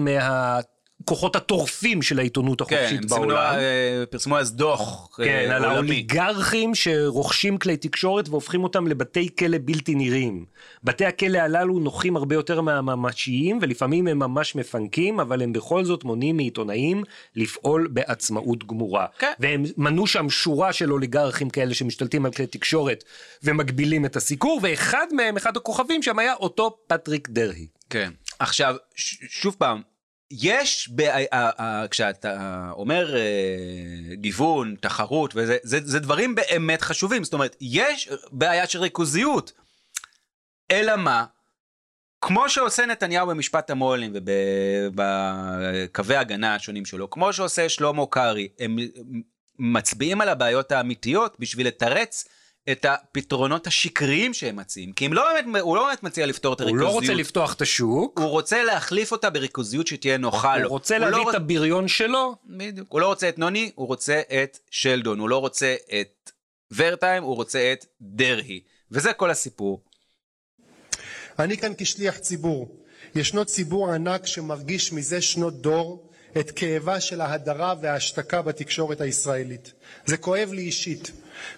מהכוחות הטורפים של העיתונות כן, החופשית סימנו, בעולם. אה, פרסמו אז דוח אה, כן, על עולמי. האוליגרכים שרוכשים כלי תקשורת והופכים אותם לבתי כלא בלתי נראים. בתי הכלא הללו נוחים הרבה יותר מהממשיים ולפעמים הם ממש מפנקים, אבל הם בכל זאת מונעים מעיתונאים לפעול בעצמאות גמורה. כן. והם מנו שם שורה של אוליגרכים כאלה שמשתלטים על כלי תקשורת ומגבילים את הסיקור, ואחד מהם, אחד הכוכבים שם היה אותו פטריק דרעי. כן. עכשיו, ש- שוב פעם, יש, כשאתה אומר אה, גיוון, תחרות וזה, זה, זה דברים באמת חשובים, זאת אומרת, יש בעיה של ריכוזיות. אלא מה? כמו שעושה נתניהו במשפט המו"לים ובקווי ההגנה השונים שלו, כמו שעושה שלמה קרעי, הם מצביעים על הבעיות האמיתיות בשביל לתרץ את הפתרונות השקריים שהם מציעים. כי לא באמת, הוא לא באמת מציע לפתור את הוא הריכוזיות. לא רוצה לפתוח את השוק, הוא רוצה להחליף אותה בריכוזיות שתהיה נוחה לו. הוא רוצה לא להביא רוצ- את הבריון שלו, בדיוק. הוא לא רוצה את נוני, הוא רוצה את שלדון. הוא לא רוצה את ורטיים, הוא רוצה את דרהי. וזה כל הסיפור. אני כאן כשליח ציבור. ישנו ציבור ענק שמרגיש מזה שנות דור את כאבה של ההדרה וההשתקה בתקשורת הישראלית. זה כואב לי אישית,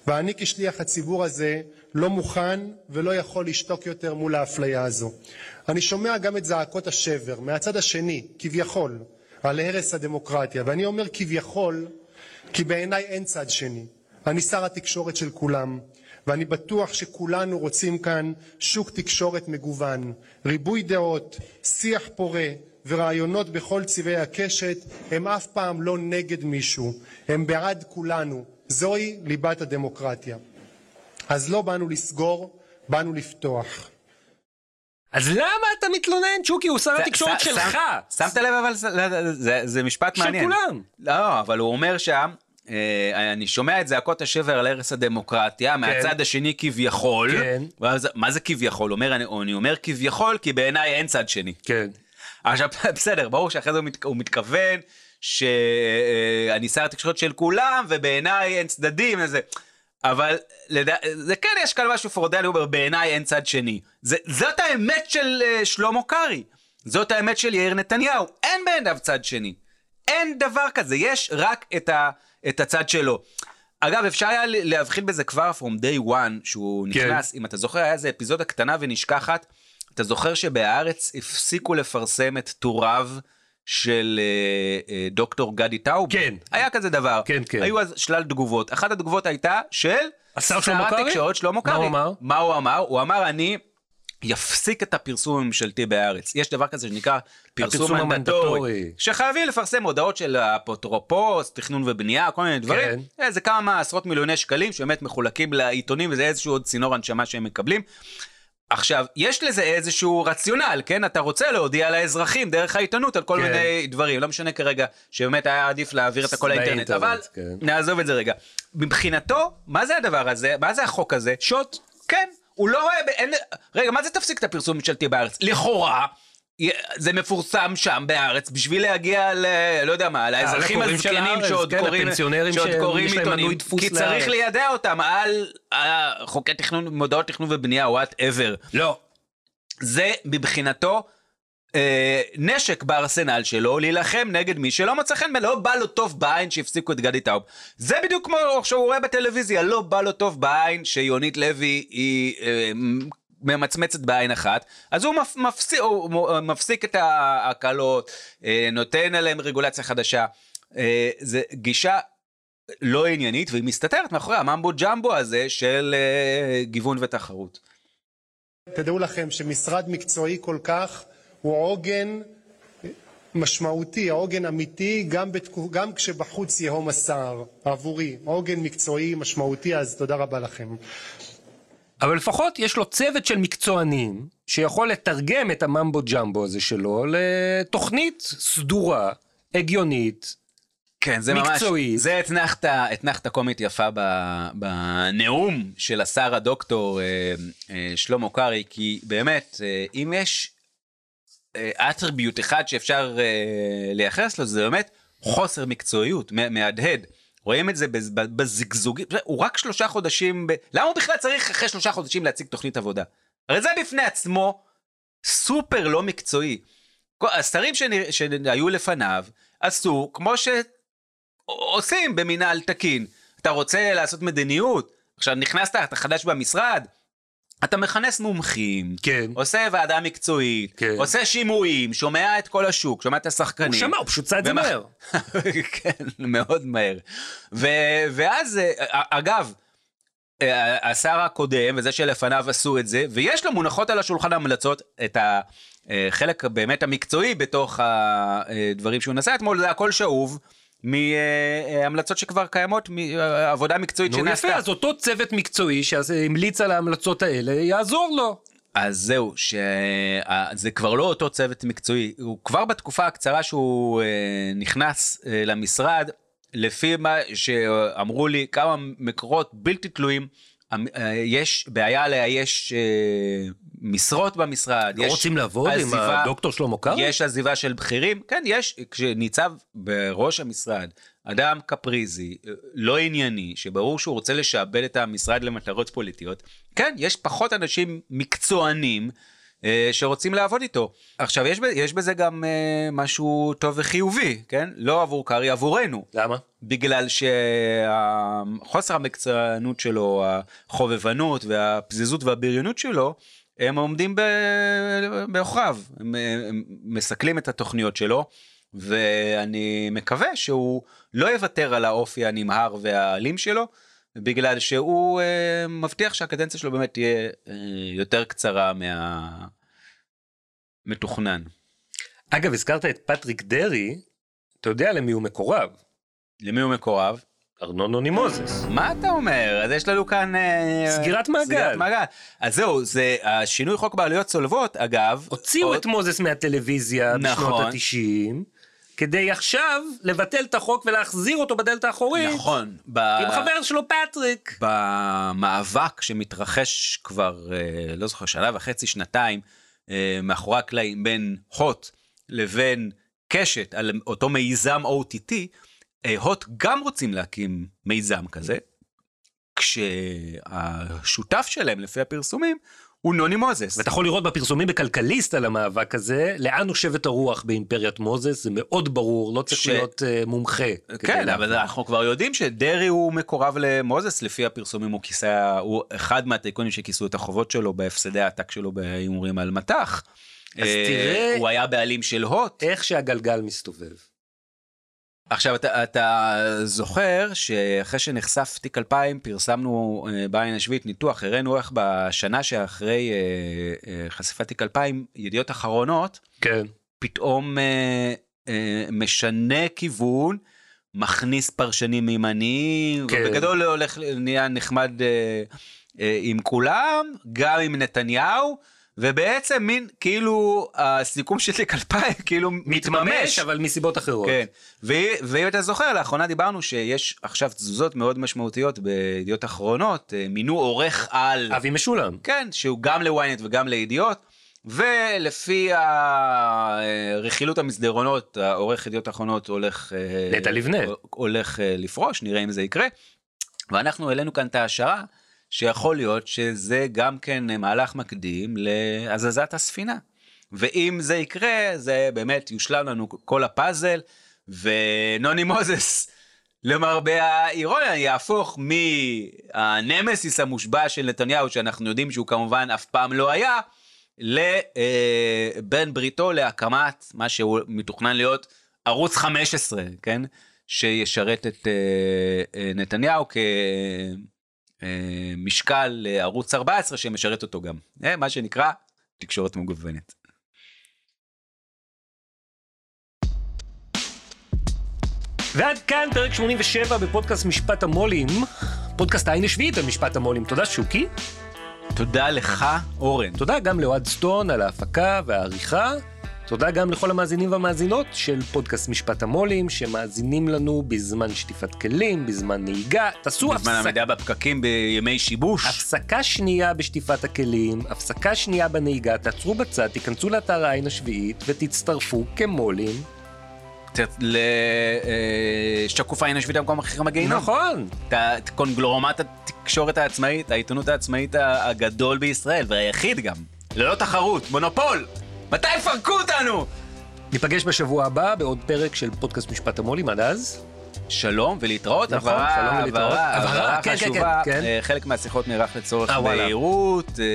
ואני כשליח הציבור הזה לא מוכן ולא יכול לשתוק יותר מול האפליה הזו. אני שומע גם את זעקות השבר מהצד השני, כביכול, על הרס הדמוקרטיה, ואני אומר כביכול, כי בעיניי אין צד שני. אני שר התקשורת של כולם, ואני בטוח שכולנו רוצים כאן שוק תקשורת מגוון, ריבוי דעות, שיח פורה ורעיונות בכל צבעי הקשת הם אף פעם לא נגד מישהו, הם בעד כולנו. זוהי ליבת הדמוקרטיה. אז לא באנו לסגור, באנו לפתוח. אז למה אתה מתלונן, צ'וקי? הוא שר התקשורת שלך. שמת לב אבל, זה- זה- זה משפט של מעניין. כולם. לא, אבל הוא אומר שם, אה, אני שומע את זעקות השבר על הרס הדמוקרטיה, מהצד השני כביכול. כן. ואז, מה זה כביכול? אומר, אני, אני אומר כביכול כי בעיניי אין צד שני. כן. עכשיו, בסדר, ברור שאחרי זה הוא, מת, הוא מתכוון שאני שר התקשורת של כולם, ובעיניי אין צדדים, וזה. אבל לדע... זה כן, יש כאן משהו פרודלי, הוא אומר, בעיניי אין צד שני. זה, זאת האמת של uh, שלמה קרעי. זאת האמת של יאיר נתניהו. אין בעיניו צד שני. אין דבר כזה, יש רק את, ה, את הצד שלו. אגב, אפשר היה להבחין בזה כבר from day one, שהוא כן. נכנס, אם אתה זוכר, היה איזה אפיזודה קטנה ונשכחת. אתה זוכר שבהארץ הפסיקו לפרסם את טוריו של אה, אה, דוקטור גדי טאוב? כן. היה כזה דבר. כן, כן. היו אז שלל תגובות. אחת התגובות הייתה של השר שלמה שר קרעי? התקשורת שלמה מה קרעי. הוא אמר? מה הוא אמר? הוא אמר, אני יפסיק את הפרסום הממשלתי בהארץ. יש דבר כזה שנקרא פרסום מנדטורי. שחייבים לפרסם הודעות של אפוטרופוס, תכנון ובנייה, כל מיני דברים. כן. איזה כמה עשרות מיליוני שקלים שבאמת מחולקים לעיתונים וזה איזשהו עוד צינור הנשמה שהם מקבלים. עכשיו, יש לזה איזשהו רציונל, כן? אתה רוצה להודיע לאזרחים דרך העיתונות על כל כן. מיני דברים. לא משנה כרגע שבאמת היה עדיף להעביר את הכל לאינטרנט, אבל כן. נעזוב את זה רגע. מבחינתו, מה זה הדבר הזה? מה זה החוק הזה? שוט. כן, הוא לא רואה, אין, רגע, מה זה תפסיק את הפרסום הממשלתי בהארץ? לכאורה, זה מפורסם שם בהארץ בשביל להגיע ל... לא יודע מה, לאזרחים של הזקנים שעוד כן, קוראים, לפנסיונרים שעוד קוראים עיתונים, כי צריך. לידע אותם על אה, חוקי תכנון, מודעות תכנון ובנייה, whatever. לא. זה מבחינתו אה, נשק בארסנל שלו להילחם נגד מי שלא מצא חן, לא בא לו טוב בעין שהפסיקו את גדי טאוב. זה בדיוק כמו שהוא רואה בטלוויזיה, לא בא לו טוב בעין שיונית לוי היא אה, ממצמצת בעין אחת, אז הוא, מפ, מפסיק, הוא מפסיק את ההקלות, אה, נותן עליהם רגולציה חדשה. אה, זה גישה לא עניינית, והיא מסתתרת מאחורי הממבו ג'מבו הזה של אה, גיוון ותחרות. תדעו לכם שמשרד מקצועי כל כך הוא עוגן משמעותי, עוגן אמיתי, גם, בתקו, גם כשבחוץ יהום הסער, עבורי, עוגן מקצועי משמעותי, אז תודה רבה לכם. אבל לפחות יש לו צוות של מקצוענים שיכול לתרגם את הממבו ג'מבו הזה שלו לתוכנית סדורה, הגיונית. כן, זה מקצועית. ממש, זה אתנחתה, אתנחתה קומית יפה בנאום של השר הדוקטור אה, אה, שלמה קרעי, כי באמת, אה, אם יש אטריביוט אחד שאפשר לייחס לו, זה באמת חוסר מקצועיות, מהדהד. רואים את זה בזגזוגים, הוא רק שלושה חודשים, ב... למה הוא בכלל צריך אחרי שלושה חודשים להציג תוכנית עבודה? הרי זה בפני עצמו סופר לא מקצועי. השרים שנ- שהיו לפניו עשו כמו שעושים במינהל תקין. אתה רוצה לעשות מדיניות, עכשיו נכנסת, אתה חדש במשרד, אתה מכנס מומחים, כן. עושה ועדה מקצועית, כן. עושה שימועים, שומע את כל השוק, שומע את השחקנים. הוא שמע, הוא פשוט עשה את זה מהר. כן, מאוד מהר. ו- ואז, אה, אגב, אה, השר הקודם וזה שלפניו עשו את זה, ויש לו מונחות על השולחן המלצות את החלק באמת המקצועי בתוך הדברים שהוא נסע אתמול, זה הכל שאוב. מהמלצות שכבר קיימות, מעבודה מקצועית נו שנעשתה. יפה, אז אותו צוות מקצועי שהמליץ על ההמלצות האלה יעזור לו. אז זהו, שזה כבר לא אותו צוות מקצועי, הוא כבר בתקופה הקצרה שהוא אה, נכנס אה, למשרד, לפי מה שאמרו לי כמה מקורות בלתי תלויים, המ- אה, יש בעיה לאייש משרות במשרד. לא יש רוצים לעבוד עם עזיבה- הדוקטור שלמה קרעי? יש עזיבה של בכירים, כן, יש, כשניצב בראש המשרד אדם קפריזי, לא ענייני, שברור שהוא רוצה לשעבד את המשרד למטרות פוליטיות, כן, יש פחות אנשים מקצוענים אה, שרוצים לעבוד איתו. עכשיו, יש, יש בזה גם אה, משהו טוב וחיובי, כן? לא עבור קרעי, עבורנו. למה? בגלל שחוסר המקצוענות שלו, החובבנות והפזיזות והבריונות שלו, הם עומדים בעוכריו, הם, הם מסכלים את התוכניות שלו, ואני מקווה שהוא לא יוותר על האופי הנמהר והאלים שלו, בגלל שהוא אה, מבטיח שהקדנציה שלו באמת תהיה אה, יותר קצרה מהמתוכנן. אגב, הזכרת את פטריק דרעי, אתה יודע למי הוא מקורב? למי הוא מקורב? ארנון נוני מוזס. מה אתה אומר? אז יש לנו כאן... אה, סגירת מעגל. סגירת מעגל. אז זהו, זה השינוי חוק בעלויות צולבות, אגב. הוציאו עוד- את מוזס מהטלוויזיה בשנות נכון. ה-90, כדי עכשיו לבטל את החוק ולהחזיר אותו בדלת האחורית. נכון. ב... עם חבר שלו פטריק. במאבק שמתרחש כבר, אה, לא זוכר, שנה וחצי, שנתיים, אה, מאחורי הקלעים בין הוט לבין קשת על אותו מיזם OTT, הוט גם רוצים להקים מיזם כזה, כשהשותף שלהם, לפי הפרסומים, הוא נוני מוזס. ואתה יכול לראות בפרסומים בכלכליסט על המאבק הזה, לאן נושבת הרוח באימפריית מוזס, זה מאוד ברור, לא צריך ש- להיות uh, מומחה. כן. אבל אנחנו כבר יודעים שדרעי הוא מקורב למוזס, לפי הפרסומים הוא כיסה, הוא אחד מהטייקונים שכיסו את החובות שלו בהפסדי העתק שלו בהימורים על מטח. אז אה, תראה- הוא היה בעלים של הוט. איך שהגלגל מסתובב. עכשיו אתה, אתה זוכר שאחרי שנחשף תיק 2000 פרסמנו אה, בעין השביעית ניתוח הראינו איך בשנה שאחרי אה, אה, חשיפת תיק 2000 ידיעות אחרונות כן. פתאום אה, אה, משנה כיוון מכניס פרשנים ימניים כן. ובגדול הולך נהיה נחמד אה, אה, עם כולם גם עם נתניהו ובעצם מין כאילו הסיכום של תיק 2000 כאילו מתממש, אבל מסיבות אחרות. כן, ואם אתה זוכר, לאחרונה דיברנו שיש עכשיו תזוזות מאוד משמעותיות בידיעות אחרונות, אה, מינו עורך על, אבי משולם. כן, שהוא גם ל-ynet וגם לידיעות, ולפי הרכילות המסדרונות, העורך ידיעות אחרונות הולך, אה, נטע לבנה. הולך אה, לפרוש, נראה אם זה יקרה, ואנחנו העלינו כאן את ההשערה. שיכול להיות שזה גם כן מהלך מקדים להזזת הספינה. ואם זה יקרה, זה באמת יושלם לנו כל הפאזל, ונוני מוזס, למרבה האירוניה, יהפוך מהנמסיס המושבע של נתניהו, שאנחנו יודעים שהוא כמובן אף פעם לא היה, לבן בריתו להקמת מה שהוא מתוכנן להיות ערוץ 15, כן? שישרת את אה, אה, נתניהו כ... אה, משקל לערוץ 14 שמשרת אותו גם. אה, מה שנקרא תקשורת מגוונת. ועד כאן פרק 87 בפודקאסט משפט המו"לים, פודקאסט העין השביעית על משפט המו"לים. תודה שוקי. תודה לך, אורן. תודה גם לאוהד סטון על ההפקה והעריכה. תודה גם לכל המאזינים והמאזינות של פודקאסט משפט המו"לים, שמאזינים לנו בזמן שטיפת כלים, בזמן נהיגה. תעשו בזמן הפסק... עמידה בפקקים בימי שיבוש. הפסקה שנייה בשטיפת הכלים, הפסקה שנייה בנהיגה, תעצרו בצד, תיכנסו לאתר העין השביעית ותצטרפו כמו"לים. לשקוף העין השביעית במקום אחר מגיהינום. נכון. את קונגלומט התקשורת העצמאית, העיתונות העצמאית הגדול בישראל, והיחיד גם. ללא תחרות, מונופול. מתי יפרקו אותנו? ניפגש בשבוע הבא בעוד פרק של פודקאסט משפט המו"לים, עד אז. שלום ולהתראות, נכון, הבהרה, שלום ולהתראות. הבהרה, כן, כן, חשובה, כן, כן. אה, חלק מהשיחות נערך לצורך אה. בהירות, אה,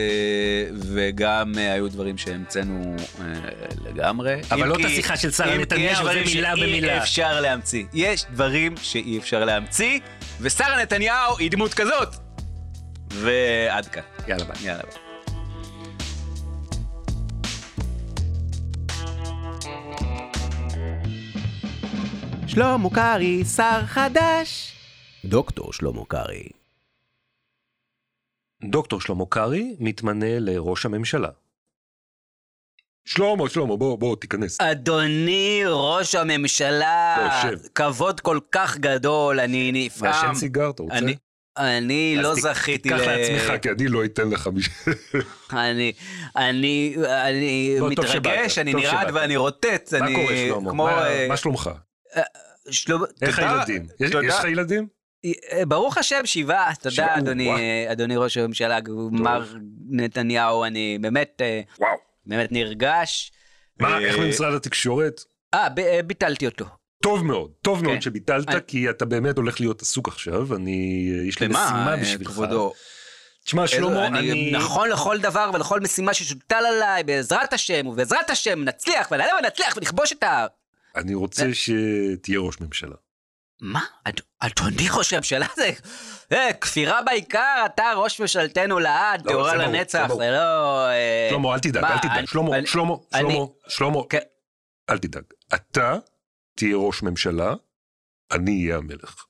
וגם אה, היו דברים שהמצאנו אה, לגמרי. אבל לא כי- את השיחה של שרה נתניהו, זה מילה במילה. אפשר להמציא. יש דברים שאי אפשר להמציא, ושרה נתניהו היא דמות כזאת. ועד כאן. יאללה ביי. יאללה ביי. שלמה קרעי, שר חדש. דוקטור שלמה קרעי. דוקטור שלמה קרעי מתמנה לראש הממשלה. שלמה, שלמה, בוא, בוא, תיכנס. אדוני ראש הממשלה, בוא, שב. כבוד כל כך גדול, אני נפעם. מעשן סיגר, אתה רוצה? אני, אני אז לא ת- זכיתי תיקח לעצמך, כי אני לא אתן לך מש... אני, אני, אני בוא, מתרגש, שבאת, אני נרעד. ואני רוטט, מה אני קורה, שלמה? כמו... מה- אה, מה שלומך? שלמה, איך תודה. הילדים? יש תודה. יש לך ילדים? אה, ברוך השם שבעה, תודה שבעה, אדוני. אה, אדוני ראש הממשלה, מר נתניהו, אני באמת, אה, וואו. באמת נרגש. מה, אה, איך במשרד התקשורת? אה, ב- אה, ביטלתי אותו. טוב מאוד, טוב כן. מאוד שביטלת, אני- כי אתה באמת הולך להיות עסוק עכשיו, אני, יש לי משימה אה, בשבילך. כבודו? תשמע, שלמה, אני... נכון לכל דבר ולכל משימה שתוטל עליי, בעזרת השם, ובעזרת השם נצליח ונעלה ונצליח ונכבוש את ה... אני רוצה שתהיה ראש ממשלה. מה? אד- אדוני ראש הממשלה זה... אה, כפירה בעיקר, אתה ראש ממשלתנו לעד, לא, תאורה זה ברור, לנצח, זה. זה לא... אה, שלמה, אל תדאג, אל תדאג. שלמה, שלמה, שלמה, שלמה, כן. אל תדאג. אתה תהיה ראש ממשלה, אני אהיה המלך.